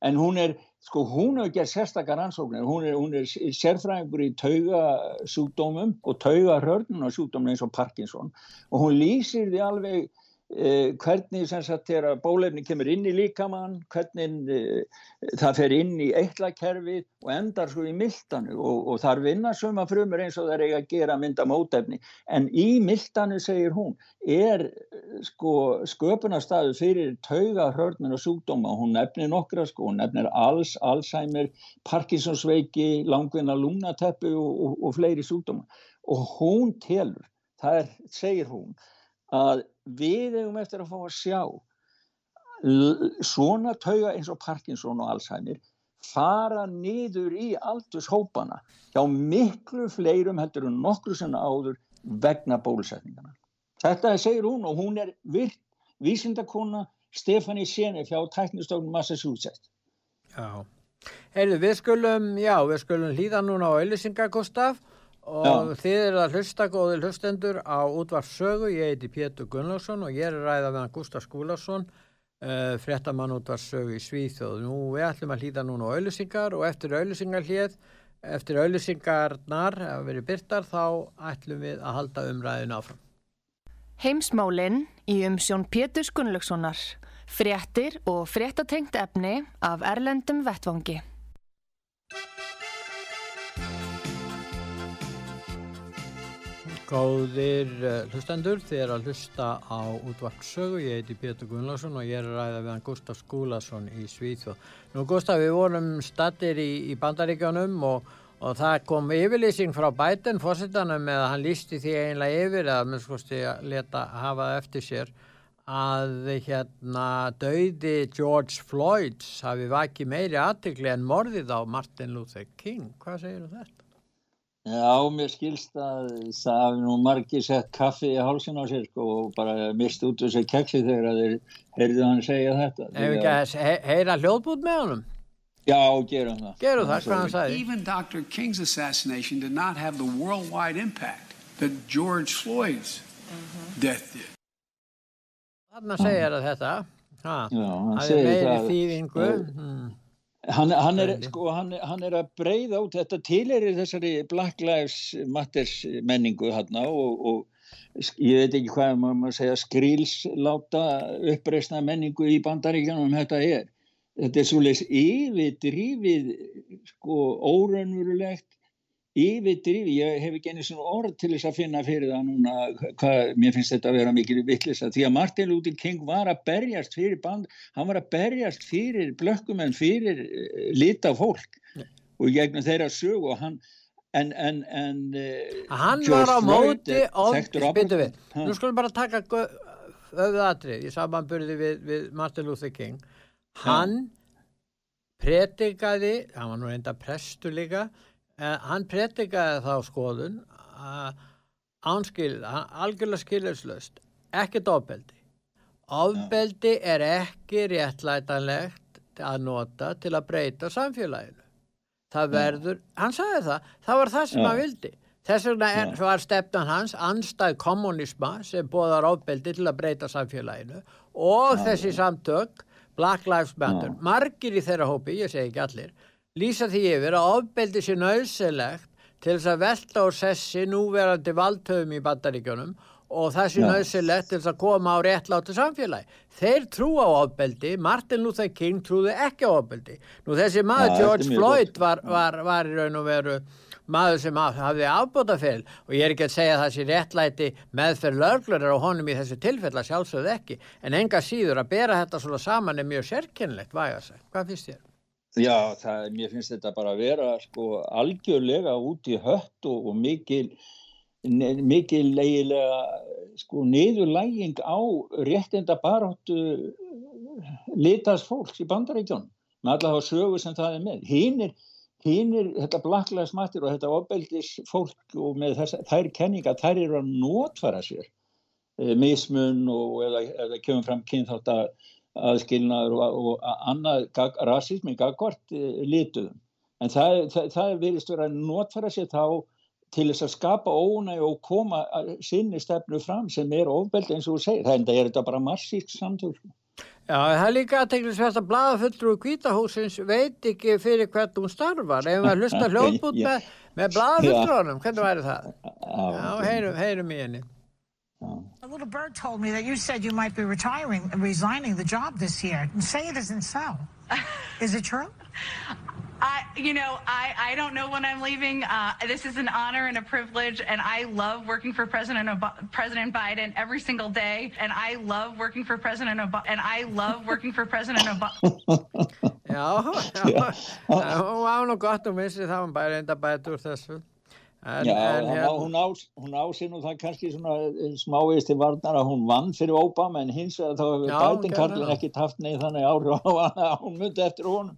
En hún er, sko hún hefur gert sérstakar rannsóknir, hún er, hún er sérfræðingur í taugasjúkdómum og taugarhörnun og sjúkdómum eins og Parkinson. Og hún lýsir því alveg hvernig sem sagt þegar bólefni kemur inn í líkamann, hvernig eh, það fer inn í eitlakerfið og endar svo í miltanu og, og þar vinna suma frumur eins og það er eiga að gera mynda mótefni. En í miltanu segir hún er eh, sko sköpunarstaðu fyrir taugarhörnun og sjúkdóma. Hún nefnir nokkra sko, hún nefnir alls, Alzheimer, Parkinsonsveiki langvinna lungnateppu og, og, og fleiri sjúkdóma. Og hún telur, það er, segir hún að við eigum eftir að fá að sjá svona tauga eins og Parkinson og Alzheimer fara niður í aldurshópana hjá miklu fleirum heldur en nokkru sem áður vegna bólusetningana. Þetta segir hún og hún er virt vísindakona Stefani Senef hjá tæknistofnum Massachusetts. Já. Heyrðu, við skulum, já, við skulum hlýða núna á Öllisinga, Gustaf, og Já. þið eru að hlusta góði hlustendur á útvarssögu, ég heiti Pétur Gunnlaugsson og ég er ræða með hann Gustaf Skúlason, uh, fréttamann útvarssögu í Svíþjóð. Nú, við ætlum að hlýða núna á Öllisingar og eftir Öllisingar hlýð, eftir Öllisingarnar að verið byrtar, þá ætlum við að halda umræðin áfram. Heimsmálinn í umsjón Pétur Gunnlaugssonar. Fréttir og fréttatengt efni af Erlendum Vettvangi. Góðir uh, hlustendur, þið er að hlusta á útvarpsögu, ég heiti Pétur Gunnlaugsson og ég er að ræða við hann Gustaf Skúlason í Svíþjóð. Nú Gustaf, við vorum stattir í, í bandaríkjónum og, og það kom yfirlýsing frá Biden fórsetanum með að hann lísti því einlega yfir eða með skoðsti að leta hafa eftir sér að hérna dauði George Floyd hafi vakið meiri aðtikli en morðið á Martin Luther King. Hvað segir þú þetta? Já, mér skilst að það hafi nú margir sett kaffi í hálsin á sér sko, og bara mist út þessi keksi þegar þeir heyrðu hann segja þetta. Ef ekki að he heyra hljóðbút með honum? Já, gerum það. Gerum það, hvað hann sagði? Even Dr. King's assassination did not have the worldwide impact that George Floyd's death did. Þannig að segja þetta ha, Já, hann það er segir meiri það. þýðingu það- hmm. Hann, hann, er, sko, hann, hann er að breyða út, þetta tilerir þessari Black Lives Matters menningu hérna og, og sk- ég veit ekki hvað maður maður segja skrílsláta uppreisna menningu í bandaríkjanum þetta er. Þetta er svolítið yfirdrifið, sko, óraunverulegt, yfirdrifið, ég hef ekki einu svona orð til þess að finna fyrir það núna, hvað, mér finnst þetta að vera mikil vittlisa, því að Martin Luther King var að berjast fyrir band, hann var að berjast fyrir blökkumenn, fyrir uh, lita fólk og í gegnum þeirra sög og hann, en, en, en uh, Hann George var á móti þekktur spytu við, Ha. nú skulum bara taka öðu atrið í samanburði við, við Martin Luther King. Hann pretikaði hann var nú enda prestur líka eh, hann pretikaði þá skoðun ánskil, algjörlega skilurslaust ekkert ofbeldi. Ofbeldi er ekki réttlætanlegt að nota til að breyta samfélaginu. Það verður, hann sagði það það var það sem hann vildi. Þess vegna er, var stefnan hans anstæð kommunisma sem bóðar ofbeldi til að breyta samfélaginu og þessi samtök Black Lives Matter, margir í þeirra hópi, ég segi ekki allir lýsa því yfir að ofbeldi sé nöðsilegt til þess að velta og sessi núverandi valdhöfum í bandaríkjunum og það sé nöðsilegt til þess að koma á réttlátu samfélagi. Þeir trú á ofbeldi, Martin Luther King trúði ekki á ofbeldi. Nú þessi maður er George Floyd var, var, var í raun og veru maður sem haf- hafði afbóta fyrir og ég er ekki að segja að það sé réttlæti meðferð löglurar á honum í þessu tilfella sjálfsögð ekki en enga síður að bera þetta svona saman er mjög sérkennilegt væga sig. Hvað finnst þér? Já, það, mér finnst þetta bara að vera sko algjörlega út í hött og, og mikil, mikil eiginlega sko niðurlæging á réttinda baráttu litast fólks í bandaríkjónum með allavega sögu sem það er með. Hinnir, hinnir, þetta Black Lives Matter og þetta ofbeldis fólk og með þess, þær kenninga, þær eru að notfæra sér eh, mismun og eða, eða kemur fram kynþátt að aðskilnaður og, og annað gag, rasismi gagvart e, lituðum. En það, það, það virðist vera að notfæra sér þá til þess að skapa ónæg og koma sinni stefnu fram sem er ofbeldi eins og þú segir. Það er þetta bara massísk samtök. sko. Já, það er líka aðteglisvert að blaðafulltrú kvítahúsins veit ekki fyrir hvert hún starfar. Ef maður hlusta hljóðbút Já. með, með blaðafulltrúanum, hvernig væri það? Já, heyrum, heyrum í henni. A little bird told me that you said you might be retiring, resigning the job this year. Say it isn't so. Is it true? I, you know, I, I don't know when I'm leaving. Uh, this is an honor and a privilege, and I love working for President Ob- President Biden every single day. And I love working for President Ob- and I love working for President Obama. Já, já, já, hún var nú gott og missi það, hún bara reynda bæta úr þessu. En, Já, en, hérna- hún, á, hún á sér nú það kannski svona smávegist til varnar að hún vann fyrir Obama en hins vegar þá hefur Já, hún Biden gerði Karlin það. ekki taft neið þannig áhrif á hún myndi eftir honum.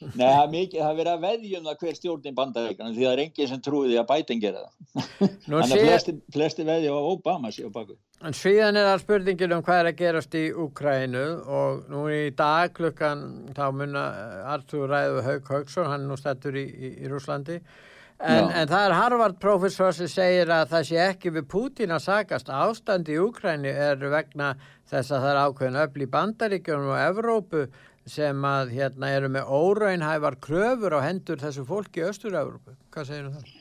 Nei, það er mikið, það er verið að veðjum það hver stjórnin bandaríkana því það er enginn sem trúið því að Biden gera það. Þannig að flesti, flesti veðja á Obama séu baku. En síðan er það spurningin um hvað er að gerast í Úkrænu og nú í dag klukkan þá munna Artur Ræðu Haug Haugsson, hann er nú stættur í, í, í Rúslandi. En, en það er Harvard-professor sem segir að það sé ekki við Pútín að sagast. Ástand í Úkrænu er vegna þess að það er ákveðin öfl í Bandaríkjunum og Evrópu sem að hérna eru með óraunhæfar kröfur á hendur þessu fólki í Östur-Evrópu. Hvað segir um það?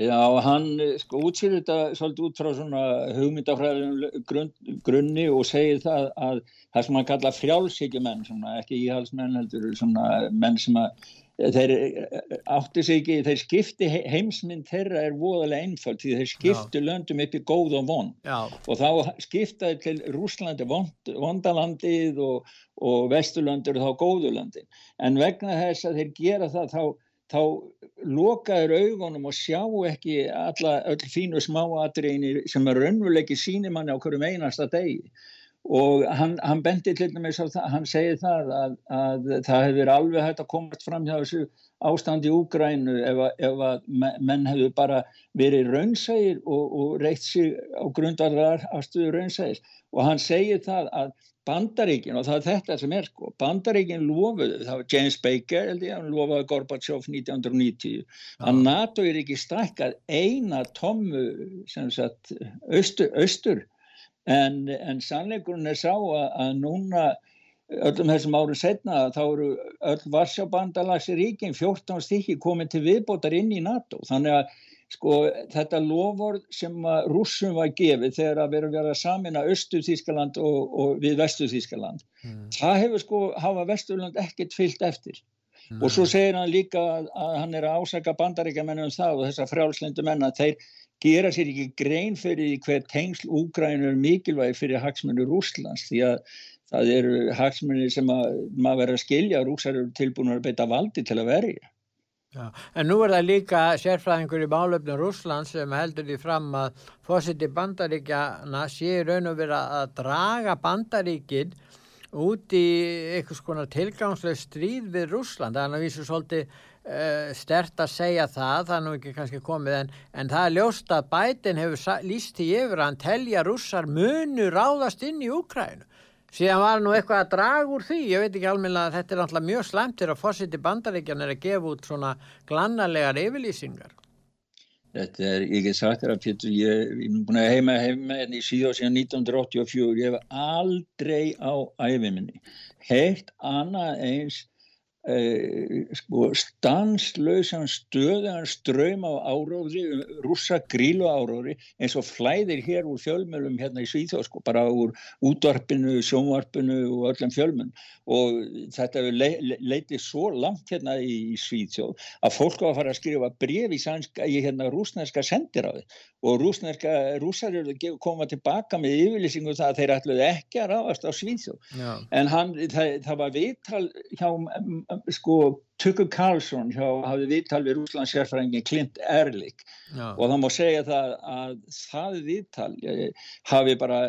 Já, hann sko útsýr þetta svolítið út frá svona hugmyndafræðum grunn, grunni og segir það að það sem hann kalla frjálsíkjumenn, svona ekki íhalsmenn heldur, svona menn sem að þeir eh, átti sig ekki, þeir skipti he- heimsmynd þeirra er voðalega einföld því þeir skiptu löndum upp í góð og von. Já, og þá skiptaði til Rúslandi vond, vondalandið og, og vesturlandur þá góðurlandin en vegna þess að þeir gera það þá, þá lokaður augunum og sjá ekki alla öll fínu smáatriðinir sem er raunveruleiki sínimanni á hverjum einasta degi og hann, hann bendi til dæmis á það, hann segir það að, að það hefur alveg hægt að komast fram hjá þessu ástandi í Úgrænu ef, að- ef að me- menn hefur bara verið raunsægir og, og reitt sig á grundarðar afstöðu raunsægis og hann segir það að Bandaríkin og það er þetta sem er sko, Bandaríkin lofuðu, það var James Baker held ég, hann lofaði Gorbachev 1990 að NATO er ekki stækkað eina tommu sem sagt austur, austur. En, en sannleikurinn er sá að, að núna öllum þessum árum setna þá eru öll Varsjabandalags ríkin 14 stykki komið til viðbótar inn í NATO þannig að sko þetta loford sem rússum var gefið þegar að vera að samina Östu Þískaland og, og við Vestu Þískaland mm. það hefur sko hafa Vesturland ekkert fyllt eftir mm. og svo segir hann líka að hann er að ásaka bandaríkjamennum það og þessar frjálslindu menna þeir gera sér ekki grein fyrir hver tengsl Úgrænur mikilvæg fyrir hagsmunni Rúslands því að það eru hagsmunni sem að maður verður að skilja rúsar eru tilbúin að beita valdi til að verja Já, en nú er það líka sérfræðingur í málöfnum Rúsland sem heldur því fram að fósiti bandaríkjana sé raun og vera að draga bandaríkin út í einhvers konar tilgangsleg stríð við Rúsland. Það er náttúrulega svolítið uh, stert að segja það, það er nú ekki kannski komið en, en það er ljóst að bætin hefur líst í yfir að hann telja rússar munu ráðast inn í Úkrænu síðan var nú eitthvað að draga úr því ég veit ekki almenna að þetta er alltaf mjög slemtir að fósiti bandaríkjan er að gefa út svona glannalegar yfirlýsingar. Þetta er, ég get sagt þér að Pétur, ég er búin að heima heima en í síðan síðan 1984 ég hef aldrei á æfiminni heilt annað eins sko, stanslausan stöðan ströym á áróðri rússa grílu áróðri eins og flæðir hér úr fjölmjölum hérna í Svíþjóð sko, bara úr útvarpinu, sjónvarpinu og öllum fjölmjölum og þetta le, le, leiti svo langt hérna í, Svíþjóð að fólk á að fara að skrifa bref í, í hérna rúsneska sendiráði og rúsneska, rússar eru að koma tilbaka með yfirlýsingu það að þeir ætluði ekki að ráðast á Svíþjóð. Já. en hann, það, það var viðtal hjá sko Tukur Karlsson hjá hafði viðtal við Rúslands sérfrængin Clint Ehrlich. Já. og það má segja það að það viðtal eh, hafi bara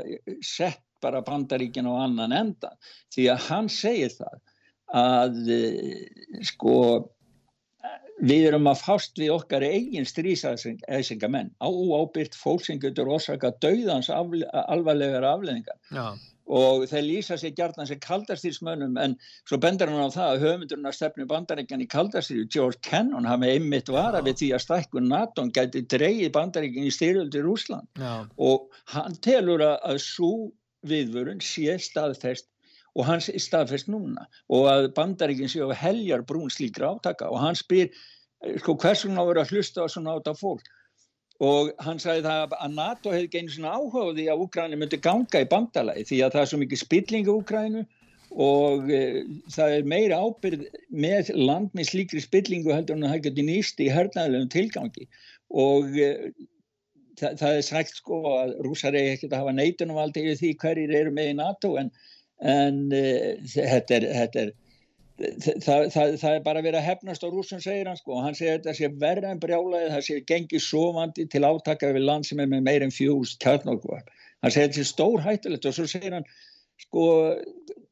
sett bara bandaríkin á annan enda því að hann segir það að eh, sko við erum að fást við okkar eigin strísæsingamenn á ábyrgt fólk sem getur orsaka dauðans alvarlegar afleðingar Já og þeir lýsa sér gjarnan sem kaldastýrsmönnum en svo bendur hann á það að höfundurinn að stefnu bandaríkjan í kaldastýri George Kennan hafi einmitt vara við því að stækkun NATO gæti dreyið bandaríkjan í styrjöldi Rúsland Já. og hann telur að, svo viðvörun sé staðfest og hans er staðfest núna og að bandaríkjan sé á heljar brún slíkra átaka. Og hann spyr eh, sko, hversun á að vera að hlusta á svona áta fólk og hann sagði það að NATO hefði genið svona áhugaði að Úgræni myndi ganga í bandalagi því að það er svo mikið spilling í Úgrænu og e, það er meira ábyrð með land með slíkri spillingu heldur en það getið nýst í hernaðilegum tilgangi. Og e, það, það er sagt sko að rúsar er ekkert að hafa neitunum aldrei því hverjir eru með í NATO en, en e, þetta er, þetta er það, það, það er bara verið að hefnast á rúsum segir hann sko og hann segir þetta sé verða en brjálaði það sé gengið sovandi til átaka við land sem er með meirinn fjúst kjarnokvar hann segir þetta sé stór hættulegt og svo segir hann sko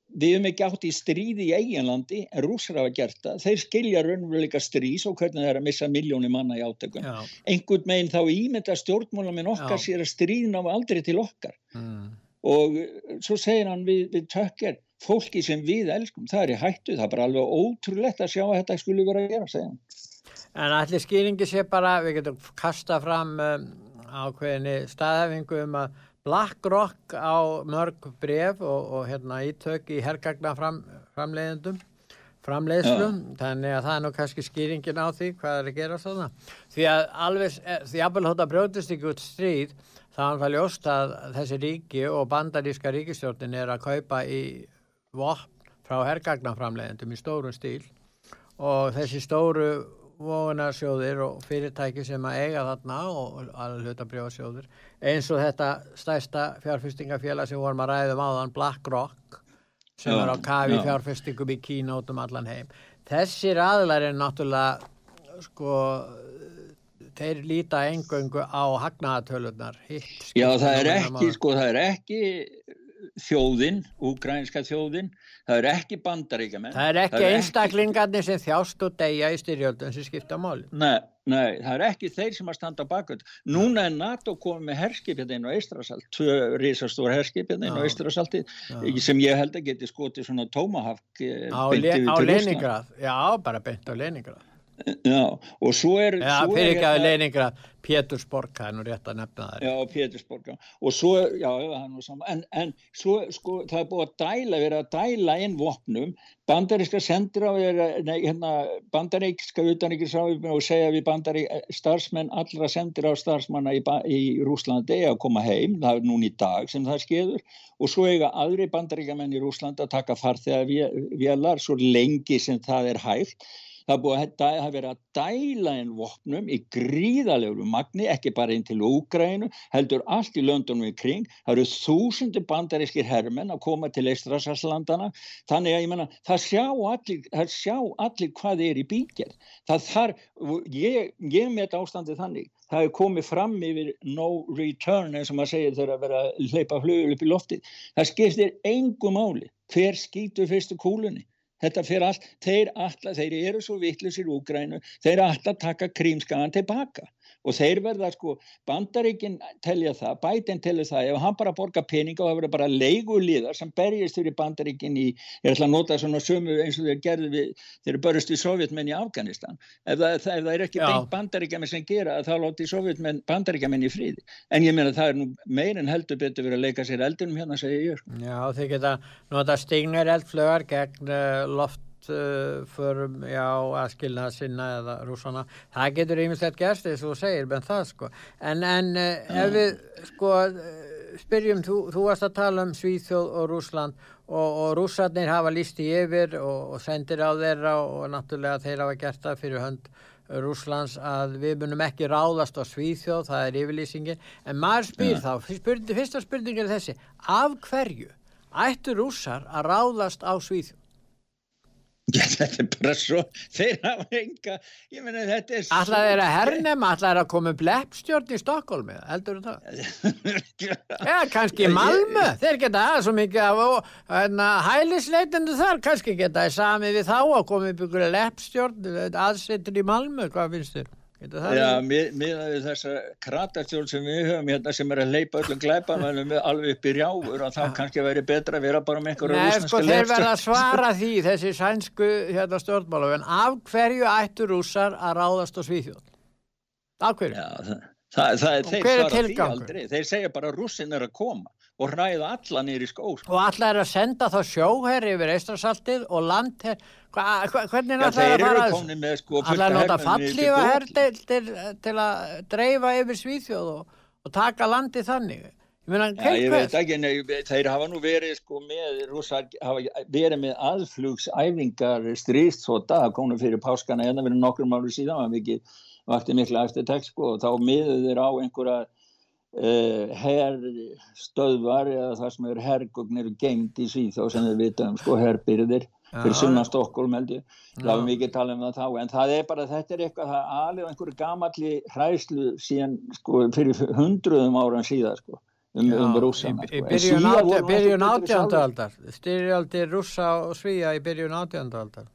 við hefum ekki átt í stríði í eiginlandi en rúsar hafa gert það. Þeir skilja raunveruleika strís og hvernig það er að missa miljónir manna í átökum. Einhvern meginn þá ímynda stjórnmálamenn okkar Já. sér að stríðin á aldrei til okkar. Mm. og svo segir hann við, við tökker fólki sem við elskum, það er í hættu það er bara alveg ótrúlegt að sjá að þetta skulle vera að gera, segja En allir skýringi sé bara, við getum kasta fram um, ákveðinni staðhefingu um að BlackRock á mörg bref og, og hérna ítök í herrgagna fram, framleiðendum framleiðslum, ja. þannig að það er nú kannski skýringin á því hvað er að gera svona því að alveg, eh, því að Abel Hóta brjótist ekki út stríð þá er það ljóst að þessi ríki og bandaríska ríkistjórnin er að kaupa í vopn frá hergagnaframlegendum í stórum stíl og þessi stóru vogunarsjóðir og fyrirtæki sem að eiga þarna og alveg hlutabrjóðsjóðir eins og þetta stæsta fjárfestingafélag sem vorum að ræðum áðan BlackRock sem já, er á kafi já. fjárfestingum í Kína út um allan heim þessir aðlar er náttúrulega sko þeir líta engöngu á hagnaðatölunar Já það er ekki sko það er ekki þjóðin, ugrænska þjóðin það er ekki bandaríkjaman það er ekki einstaklingarnir sem þjást og deyja í styrjöldun sem skipta máli. Nei, nei, það er ekki þeir sem að standa bakvöld núna er NATO komið með herskipið inn á Eistrasalt, tvö risastór herskipið inn á Eistrasalti sem ég held að geti skotið svona tómahafk eh, á, le á Leningrad. Já, bara beint á Leningrad Já, og svo er... Já, svo fyrir ekki að leiningra Pétursborg, það er nú rétt að nefna það. Já, Pétursborg. Og svo, já, það er nú saman. En, en svo, sko, það er búið að dæla, verið að dæla inn vopnum. Bandaríska sendir á, nei, hérna, bandaríkska utanríkisráðum og segja við bandarík, starfsmenn, allra sendir á starfsmanna í, í Rúslandi að koma heim, það er núna í dag sem það skeður. Og svo eiga aðri bandaríkamenn í Rúslandi að taka farþegar vélar svo lengi sem það er hægt. Það er hafi verið að dæla inn vopnum í gríðalegu magni, ekki bara inn til Úgrænu, heldur allt í löndunum í kring. Það eru þúsundir bandarískir hermenn að koma til Eistrasaslandana. Þannig að ég menna, það sjá allir, það sjá allir hvað er í þarf, ég, ég met ástandið þannig. Það hefur komið fram yfir no return eins og maður segir þegar að vera að hleypa flugur upp í loftið. Það skiptir engu máli. Hver skýtur fyrstu kúlunni? Þetta fyrir allt, þeir alltaf, þeir eru svo vittlusir úgrænu, þeir alltaf taka krímskagan tilbaka og þeir verða sko, bandaríkinn telja það, bætinn telja það, ef hann bara borgar peninga og það verður bara leigulíðar sem berjast fyrir bandaríkinn í, ég ætla að nota svona sömu eins og þeir gerðu við, þeir börjast við sovjetmenn í Afganistan, ef það, það, ef það er ekki beint bandaríkjamenn sem gera þá láti sovjetmenn bandaríkjamenn í fríði, en ég meina það er nú meir en heldur betur verið að leika sér eldunum hérna, segja ég. sko. Já, þeir geta nota stignir eldflögar gegn uh, loft uh, förum, já, að skilna sinna eða rúsana. Það getur ýmislegt gerst eins og segir, menn það sko. En, en uh, ef við sko uh, spyrjum, þú, þú varst að tala um Svíþjóð og Rúsland og, og rússarnir hafa líst í yfir og, og sendir á þeirra og, náttúrulega þeir hafa gert það fyrir hönd Rúslands að við munum ekki ráðast á Svíþjóð, það er yfirlýsingin en maður spyr þá, spurning, fyrsta spurning er þessi, af hverju ættu rússar að ráðast á Svíþjóð? Já, þetta er bara svo, þeir hafa enga, ég meina þetta er Ætlaði þeir að hernema, ætlaði þeir að koma upp leppstjórn í Stokkólmi, heldur þú það? Eða kannski í Malmö, þeir geta aðeins svo mikið af hérna, hælisleitendu þar, kannski geta þeir sami við þá að koma upp ykkur leppstjórn, aðsettur í Malmö, hvað finnst þér? Já, verið? mið- miðað við þessa kratarstjórn sem við höfum hérna sem er að leipa öllum glæpamælum alveg upp í rjáfur og þá kannski væri betra að vera bara með einhverja Nei, rússneska sko, þeir verða að svara því, þessi sænsku hérna, stjórnmála, en af hverju ættu rússar að ráðast á Svíþjóð? Af hverju? Já, það, það, það, þeir svara því aldrei. Þeir segja bara að rússin er að koma og ræða alla í skó. sko. Og allar er að senda þá sjóherri yfir Eistrasaltið og landherr, hvernig er allar þeir að fara að sko Allar að nota hermönnum niður til fallífa herdeildir til að dreifa yfir Svíþjóð og, og taka landi þannig. Meina, Já, ég veit ekki, nei, þeir hafa nú verið sko með, rússar hafa verið með aðflugsæfingar stríðstóta, það komu fyrir páskana en það verið nokkrum ári síðan, það mikið vakti mikla eftir text sko og þá miðuð þeir á einhverja uh, herstöðvar eða það sem er hergugnir geimt í Svíþjóð sem við vitum sko herbyrðir fyrir Já. sunnan Stokkólm held ég Já. var mikið tala um það þá en það er bara þetta er eitthvað það er alveg einhverju gamalli hræslu síðan sko fyrir hundruðum áran síðan sko um, um rússana sko. Byrjun, Svíar átján, voru nú byrjun ekki betri átjándu sjálfir. aldar styrjaldir rússa og svíja í byrjun átjándu aldar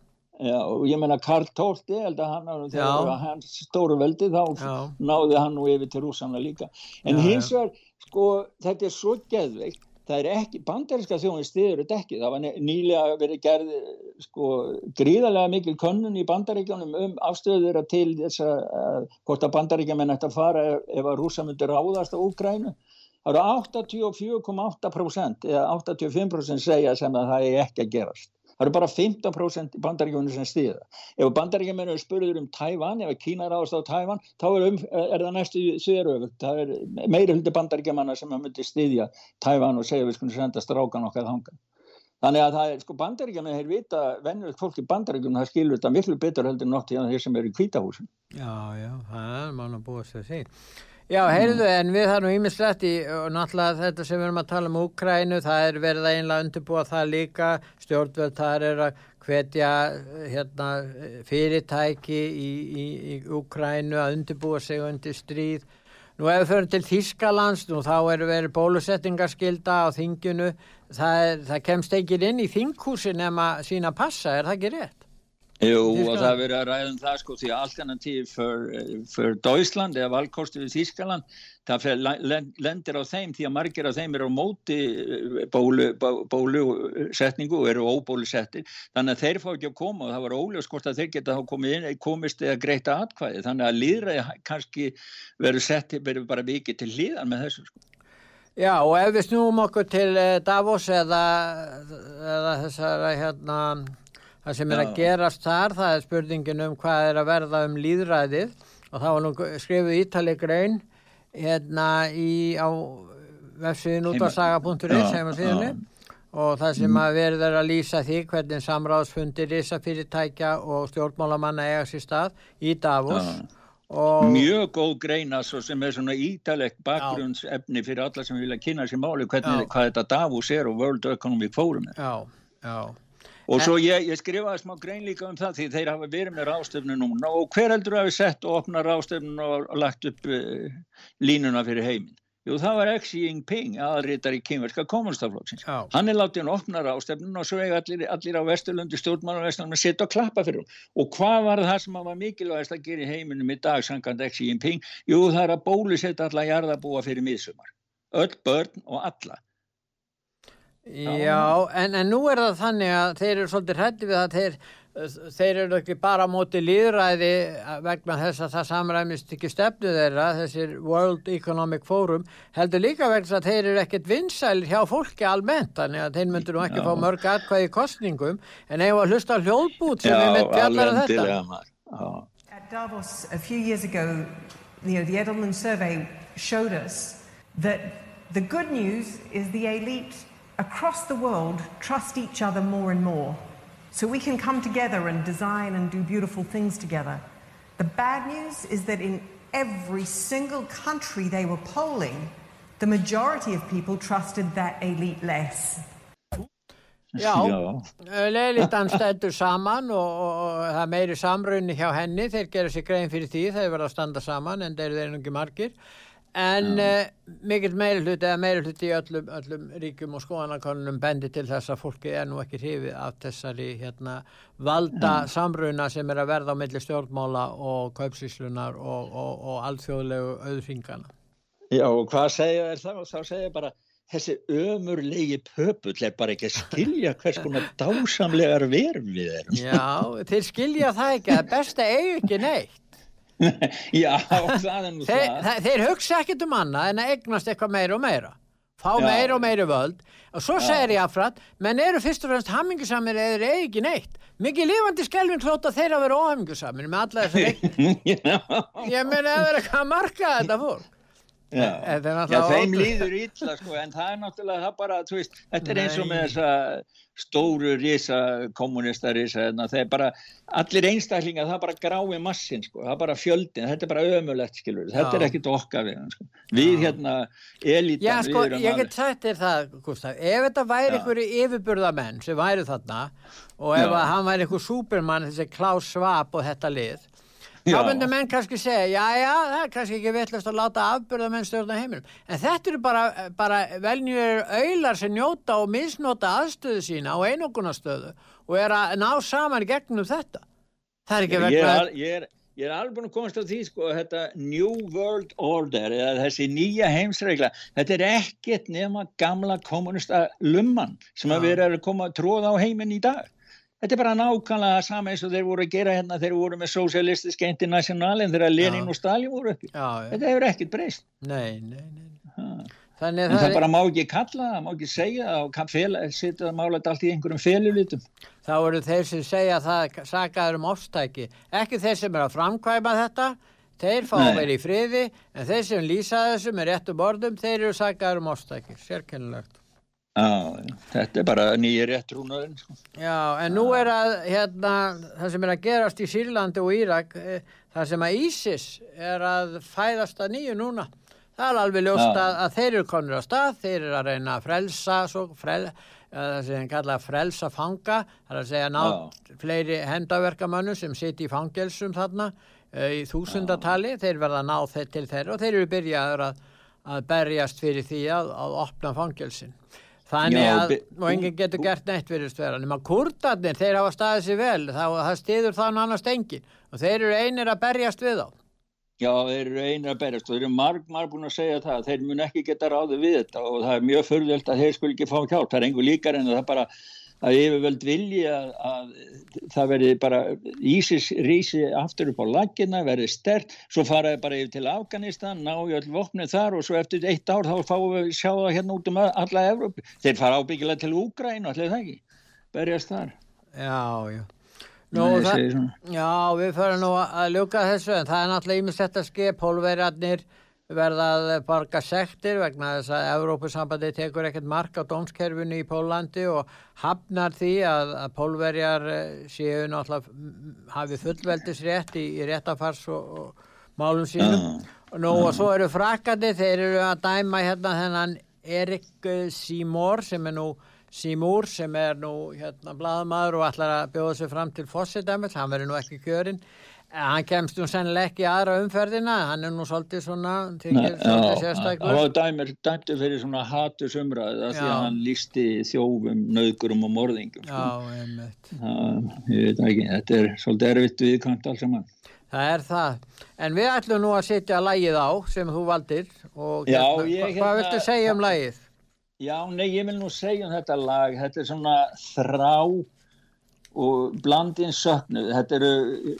Já, og ég meina Karl Tólti held að hann, þegar hans stóru veldi þá Já. náði hann nú yfir til rússana líka. En Já, hins vegar, sko, þetta er svo geðveikt það er ekki, bandarinska þjóðin stiður þetta ekki, það var nýlega verið gerð sko, gríðarlega mikil könnun í bandaríkjónum um afstöður til þess að hvort að bandaríkjaman ætti að fara ef, að rússa myndi ráðast á Úkrænu það eru 84,8% eða 85% segja sem að það er ekki að gerast það eru bara 15% í bandaríkjónu sem stiða ef bandaríkjaman eru spurður um Tævan ef Kína ráðast á Tævan þá er, um, er það næstu þverjöfugt það er meiri huldi bandaríkjamanna sem að myndi stiðja Tævan og segja við skulum senda strákan okkar þangað Þannig að það er sko bandaríkjana, þeir vita, venjulegt fólk í bandaríkjum, það skilur þetta miklu betur heldur en nótt í þeir sem eru í kvítahúsin. Já, já, það er mann að búa sér því. Já, heyrðu, en við nú ímislegt í, og náttúrulega þetta sem við erum að tala um Úkrænu, það er verið að einlega undirbúa það líka, stjórnvöld þar er að hvetja hérna, fyrirtæki í, í, í Úkrænu að undirbúa sig undir stríð. Nú ef við förum til Þískalands, nú þá er verið bólusettingarskilda á þinginu, það, er, það kemst ekki inn í þinghúsi nema sína passa, er það ekki rétt? Jú, og það er verið að ræða um það sko því alternativ fyrir, Deutschland eða valkosti við Þýskaland. Það fer, len- lendir á þeim því að margir af þeim eru á móti eh, bólu, bó- bólusetningu og eru óbólusettir. Þannig að þeir fá ekki að koma og það var óljós hvort að þeir geta þá komið inn, komist eða greita atkvæði. Þannig að líðræði kannski verður sett, verður bara vikið til hlýðan með þessu sko. Já, og ef við snúum okkur til eh, Davos eða, eða þessara hérna, það sem er að gerast þar, það er spurningin um hvað er að verða um líðræðið og það var nú skrifuð ítali grein hérna í á vefsíðin út á saga.is og það sem að verður er að lýsa því hvernig samráðsfundir risafyrirtækja og stjórnmálamanna eiga sér stað í Davos. Já. og mjög góð greina svo sem er svona ítalegt bakgrunnsefni fyrir alla sem vilja kynna sér máli hvernig, hvað þetta Davos er og World Economic Forum er. já, já, Og svo ég, ég skrifaði smá grein líka um það því þeir hafa verið með ráðstöfnu núna og hver heldur hafi sett og opnað ráðstöfnun og, og lagt upp uh, línuna fyrir heiminn? Jú, það var Xi Jinping, aðritar í kynverska kommunistaflokksins. Já. Hann er látið hann opna ráðstöfnun og svo eiga allir, allir á Vesturlundu stjórnmála að setja og klappa fyrir hún. Og hvað var það sem var mikilvægast að gera í heiminum í dag samkvæmt Xi Jinping? Jú, það er að bólusetta alla jarðabúa fyrir miðsumar. Öll börn og alla. Já, en, en nú er það þannig að þeir eru svolítið hrætti við að þeir, þeir eru ekki bara á móti líðræði vegna þess að það samræmist ekki stefnu þeirra, þessir World Economic Forum, heldur líka vegna þess að þeir eru ekkert vinsælir hjá fólki almennt, þannig að þeir myndur nú ekki Já. fá mörg atkvæði í kostningum, en ef að hlusta hljóðbút sem við með fjallar um þetta. At Davos a few years ago, you know, the Edelman survey showed us that the good news is the elite across the world trust each other more and more. So we can come together and design and do beautiful things together. The bad news is that in every single country they were polling, the majority of people trusted that elite less. Já, Já. leilitan stendur saman og, og, og það er meiri samrunni hjá henni, þeir gera sér grein fyrir því, þeir verða að standa saman en þeir eru þeir nú ekki margir. En uh, mikill meiri hluti eða meiri hluti í öllum, öllum ríkum og skoðanakonunum bendi til þess að fólki er nú ekki hrifið af þessari hérna, valda samruna sem er að verða á milli stjórnmála og kaupsíslunar og, og, og alþjóðlegu auðringana. Já, og hvað segja þér þá? Þá segja bara, þessi ömurlegi pöpull er bara ekki að skilja hvers konar dásamlegar verum við erum. Já, þeir skilja það ekki að besta eigi ekki neitt. Já, það er nú Þeir, það. þeir, þeir hugsa ekkert um annað en að eignast eitthvað meira og meira. Fá Já. meira og meira völd. Og svo segir ég affrætt, menn eru fyrst og fremst hammingusamir eða eigi ekki neitt. Mikið lifandi skelvin hlóta þeir að vera óhammingusamir með alla þessar eign Já, ég meni að vera eitthvað að marka þetta fólk já. Þetta er Já, þeim ótrúlegt. líður illa sko, en það er náttúrulega það bara, þú veist, þetta er eins og með þessa stóru risa, kommunista risa, hérna, það er bara, allir einstaklingar, það er bara grái massin, sko, það er bara fjöldin, þetta er bara ömulegt, skilur, þetta Já. er ekkit okkar við, sko. Við hérna, elitan, Já, sko, við erum ég get sagt þér það, Gustaf, ef þetta væri einhverju yfirburðamenn sem væri þarna og ef hann væri einhver súpermann, þessi Klaus Schwab og þetta lið. Þá myndir menn kannski segja, já, já, það er kannski ekki vittlust að láta afburðamenn stjórna heiminum. En þetta eru bara, bara velnjur auðlar sem njóta og misnota aðstöðu sína og einogunastöðu og er að ná saman gegnum þetta. Það er ekki er, al- ég er, ég er alveg búin að komast á því sko að þetta New World Order eða þessi nýja heimsregla þetta er ekkert nema gamla kommunista lumman sem að vera að koma að tróða á heiminn í dag þetta er bara nákvæmlega sama eins og þeir voru að gera hérna þeir voru með Socialistiska Internationalin þegar Lenin Já. og Stalin voru uppi Já, já, þetta hefur ekkert breyst nei, nei, nei. En að það það bara má ekki kalla má ekki segja og setja það mála allt í einhverjum felulitum þá eru þeir sem segja það sakaður um ofstæki. Ekki þeir sem er að framkvæma þetta, þeir fá vera í friði, en þeir sem lýsa þessu með réttum orðum, þeir eru sakaður um ofstæki. Sérkennilegt. Já, þetta er bara nýja réttrúnaðin sko. Já, en nú er að, hérna, það sem er að gerast í Sýrlandi og Írak, eh, það sem að ISIS er að fæðast að nýju núna. Það er alveg ljóst Já. að, að þeir eru konur á stað, þeir eru að reyna að frelsa, svo, frel, eh, það sem þeir kalla frelsa fanga, það er að segja ná fleiri hendaverkamönnum sem siti í fangelsum þarna eh, í þúsundatali, þeir verða að ná þeir til þeirra og þeir eru byrjaður að, að berjast fyrir því að, að opna fangelsin. Þannig Já, að, enginn getur gert neitt fyrir stverðan. Nefnum að kurdarnir, þeir hafa staðið sér vel, þá, það stiður það nánast enginn. Og þeir eru einir að berjast við þá. Já, þeir eru einir að berjast og þeir eru marg, marg búin að segja það. Þeir mun ekki geta ráðið við þetta og það er mjög förðvöld að þeir skul ekki fá hjálp. Það er einhver líkar en það bara að yfirvöld vilji að, að það verði bara Ísis rísi aftur upp á laggina, verði stert, svo faraði bara yfir til Afganistan, ná í öll vopnið þar og svo eftir eitt ár þá fáum við sjá það hérna út um alla Evrópu. Þeir fara ábyggilega til Úgræn og allir það ekki, berjast þar. Já, já. Nú, Nei, það, já, við förum nú að ljúka þessu en það er náttúrulega ímest að skip, pólverjarnir verða að borga sektir vegna þess að Evrópusambandi tekur ekkert mark á dómskerfinu í Pólandi og hafnar því að, að pólverjar eh, séu náttúrulega hafi fullveldisrétt í, í réttafars og, og málum sínum. Nú og svo eru frakandi, þeir eru að dæma hérna þennan Erik eh, Seymour sem er nú Seymour sem er nú hérna blaðamaður og ætlar að bjóða sig fram til fossidæmil, hann verður nú ekki kjörinn. Eh, Hann kemst nú sennilega ekki aðra umferðina, hann er nú svolítið svona, tekið svolítið Já, það var dæmir dæmtu fyrir svona hatusumræðu af því að hann lísti þjófum, nöðgurum og morðingum. sko. Já, einmitt. Það, ég veit ekki, þetta er svolítið erfitt viðkvæmt alls saman. Það er það. En við ætlum nú að setja lægið á sem þú valdir og Já, hérna, ég hva- hvað hérna- viltu segja um lægið? Já, nei, ég vil nú segja um þetta lag, þetta er svona þrá og blandin söknuð. Þetta eru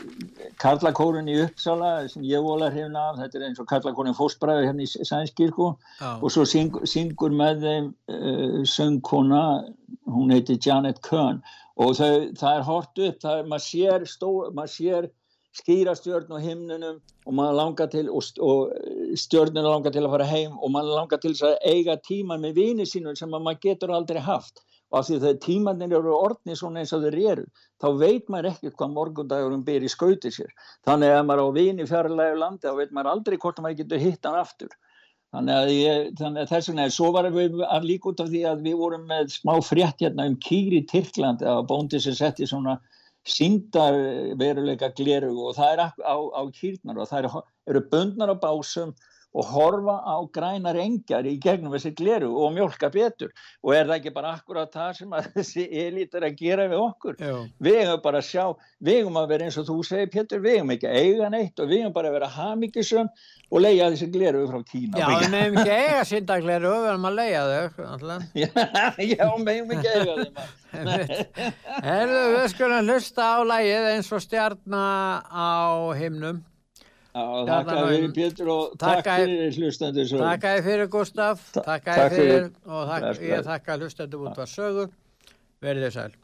Karlakórun í Uppsala sem ég volar hefna af, þetta er eins og Karlakórun fóstbræður hérna í Sænskirkú Já. og svo syng, syngur með þeim uh, söngkona, hún heiti Janet Kern og þau, það er hort upp, það er, maður sér, sér skýra stjörn á himnunum og maður langar til og, og stjörnuna langar til að fara heim og maður langar til að eiga tíma með vini sínum sem að maður getur aldrei haft og af því þegar tímannir eru orðni svona eins og þeir eru þá veit maður ekkert hvað morgundagurum ber í skauti sér. Þannig að maður á vini fjarlægu landi þá veit maður aldrei hvort maður getur hitt hann aftur. Þannig að, ég, þannig að þess vegna svo varum við að líka út af því að við vorum með smá frétt hérna um kýri í Tyrklandi að bóndi sem setti svona síndar veruleika gleru og það er á, á, á kýrnar og það eru, eru bundnar á básum og horfa á grænar engjar í gegnum þessi gleru og mjölka betur og er það ekki bara akkurat það sem að þessi elít er að gera við okkur Jú. við hefum bara að sjá, við hefum að vera eins og þú segir Pétur, við hefum ekki að eiga neitt og við hefum bara að vera hamingisum og leiða þessi gleru frá Kína Já, við meðum ekki eiga síndagleru, við verðum að leiða þau. Já, við hefum ekki að eiga þeim Herðu, við skulum hlusta á lægið eins og stjarnar á himnum. Þakka fyrir Pétur og takk fyrir hlustandur svo. Takk fyrir Gustaf, Ta- takk fyrir og þakka, ég þakka hlustendur út var sögu. Verðið sæl.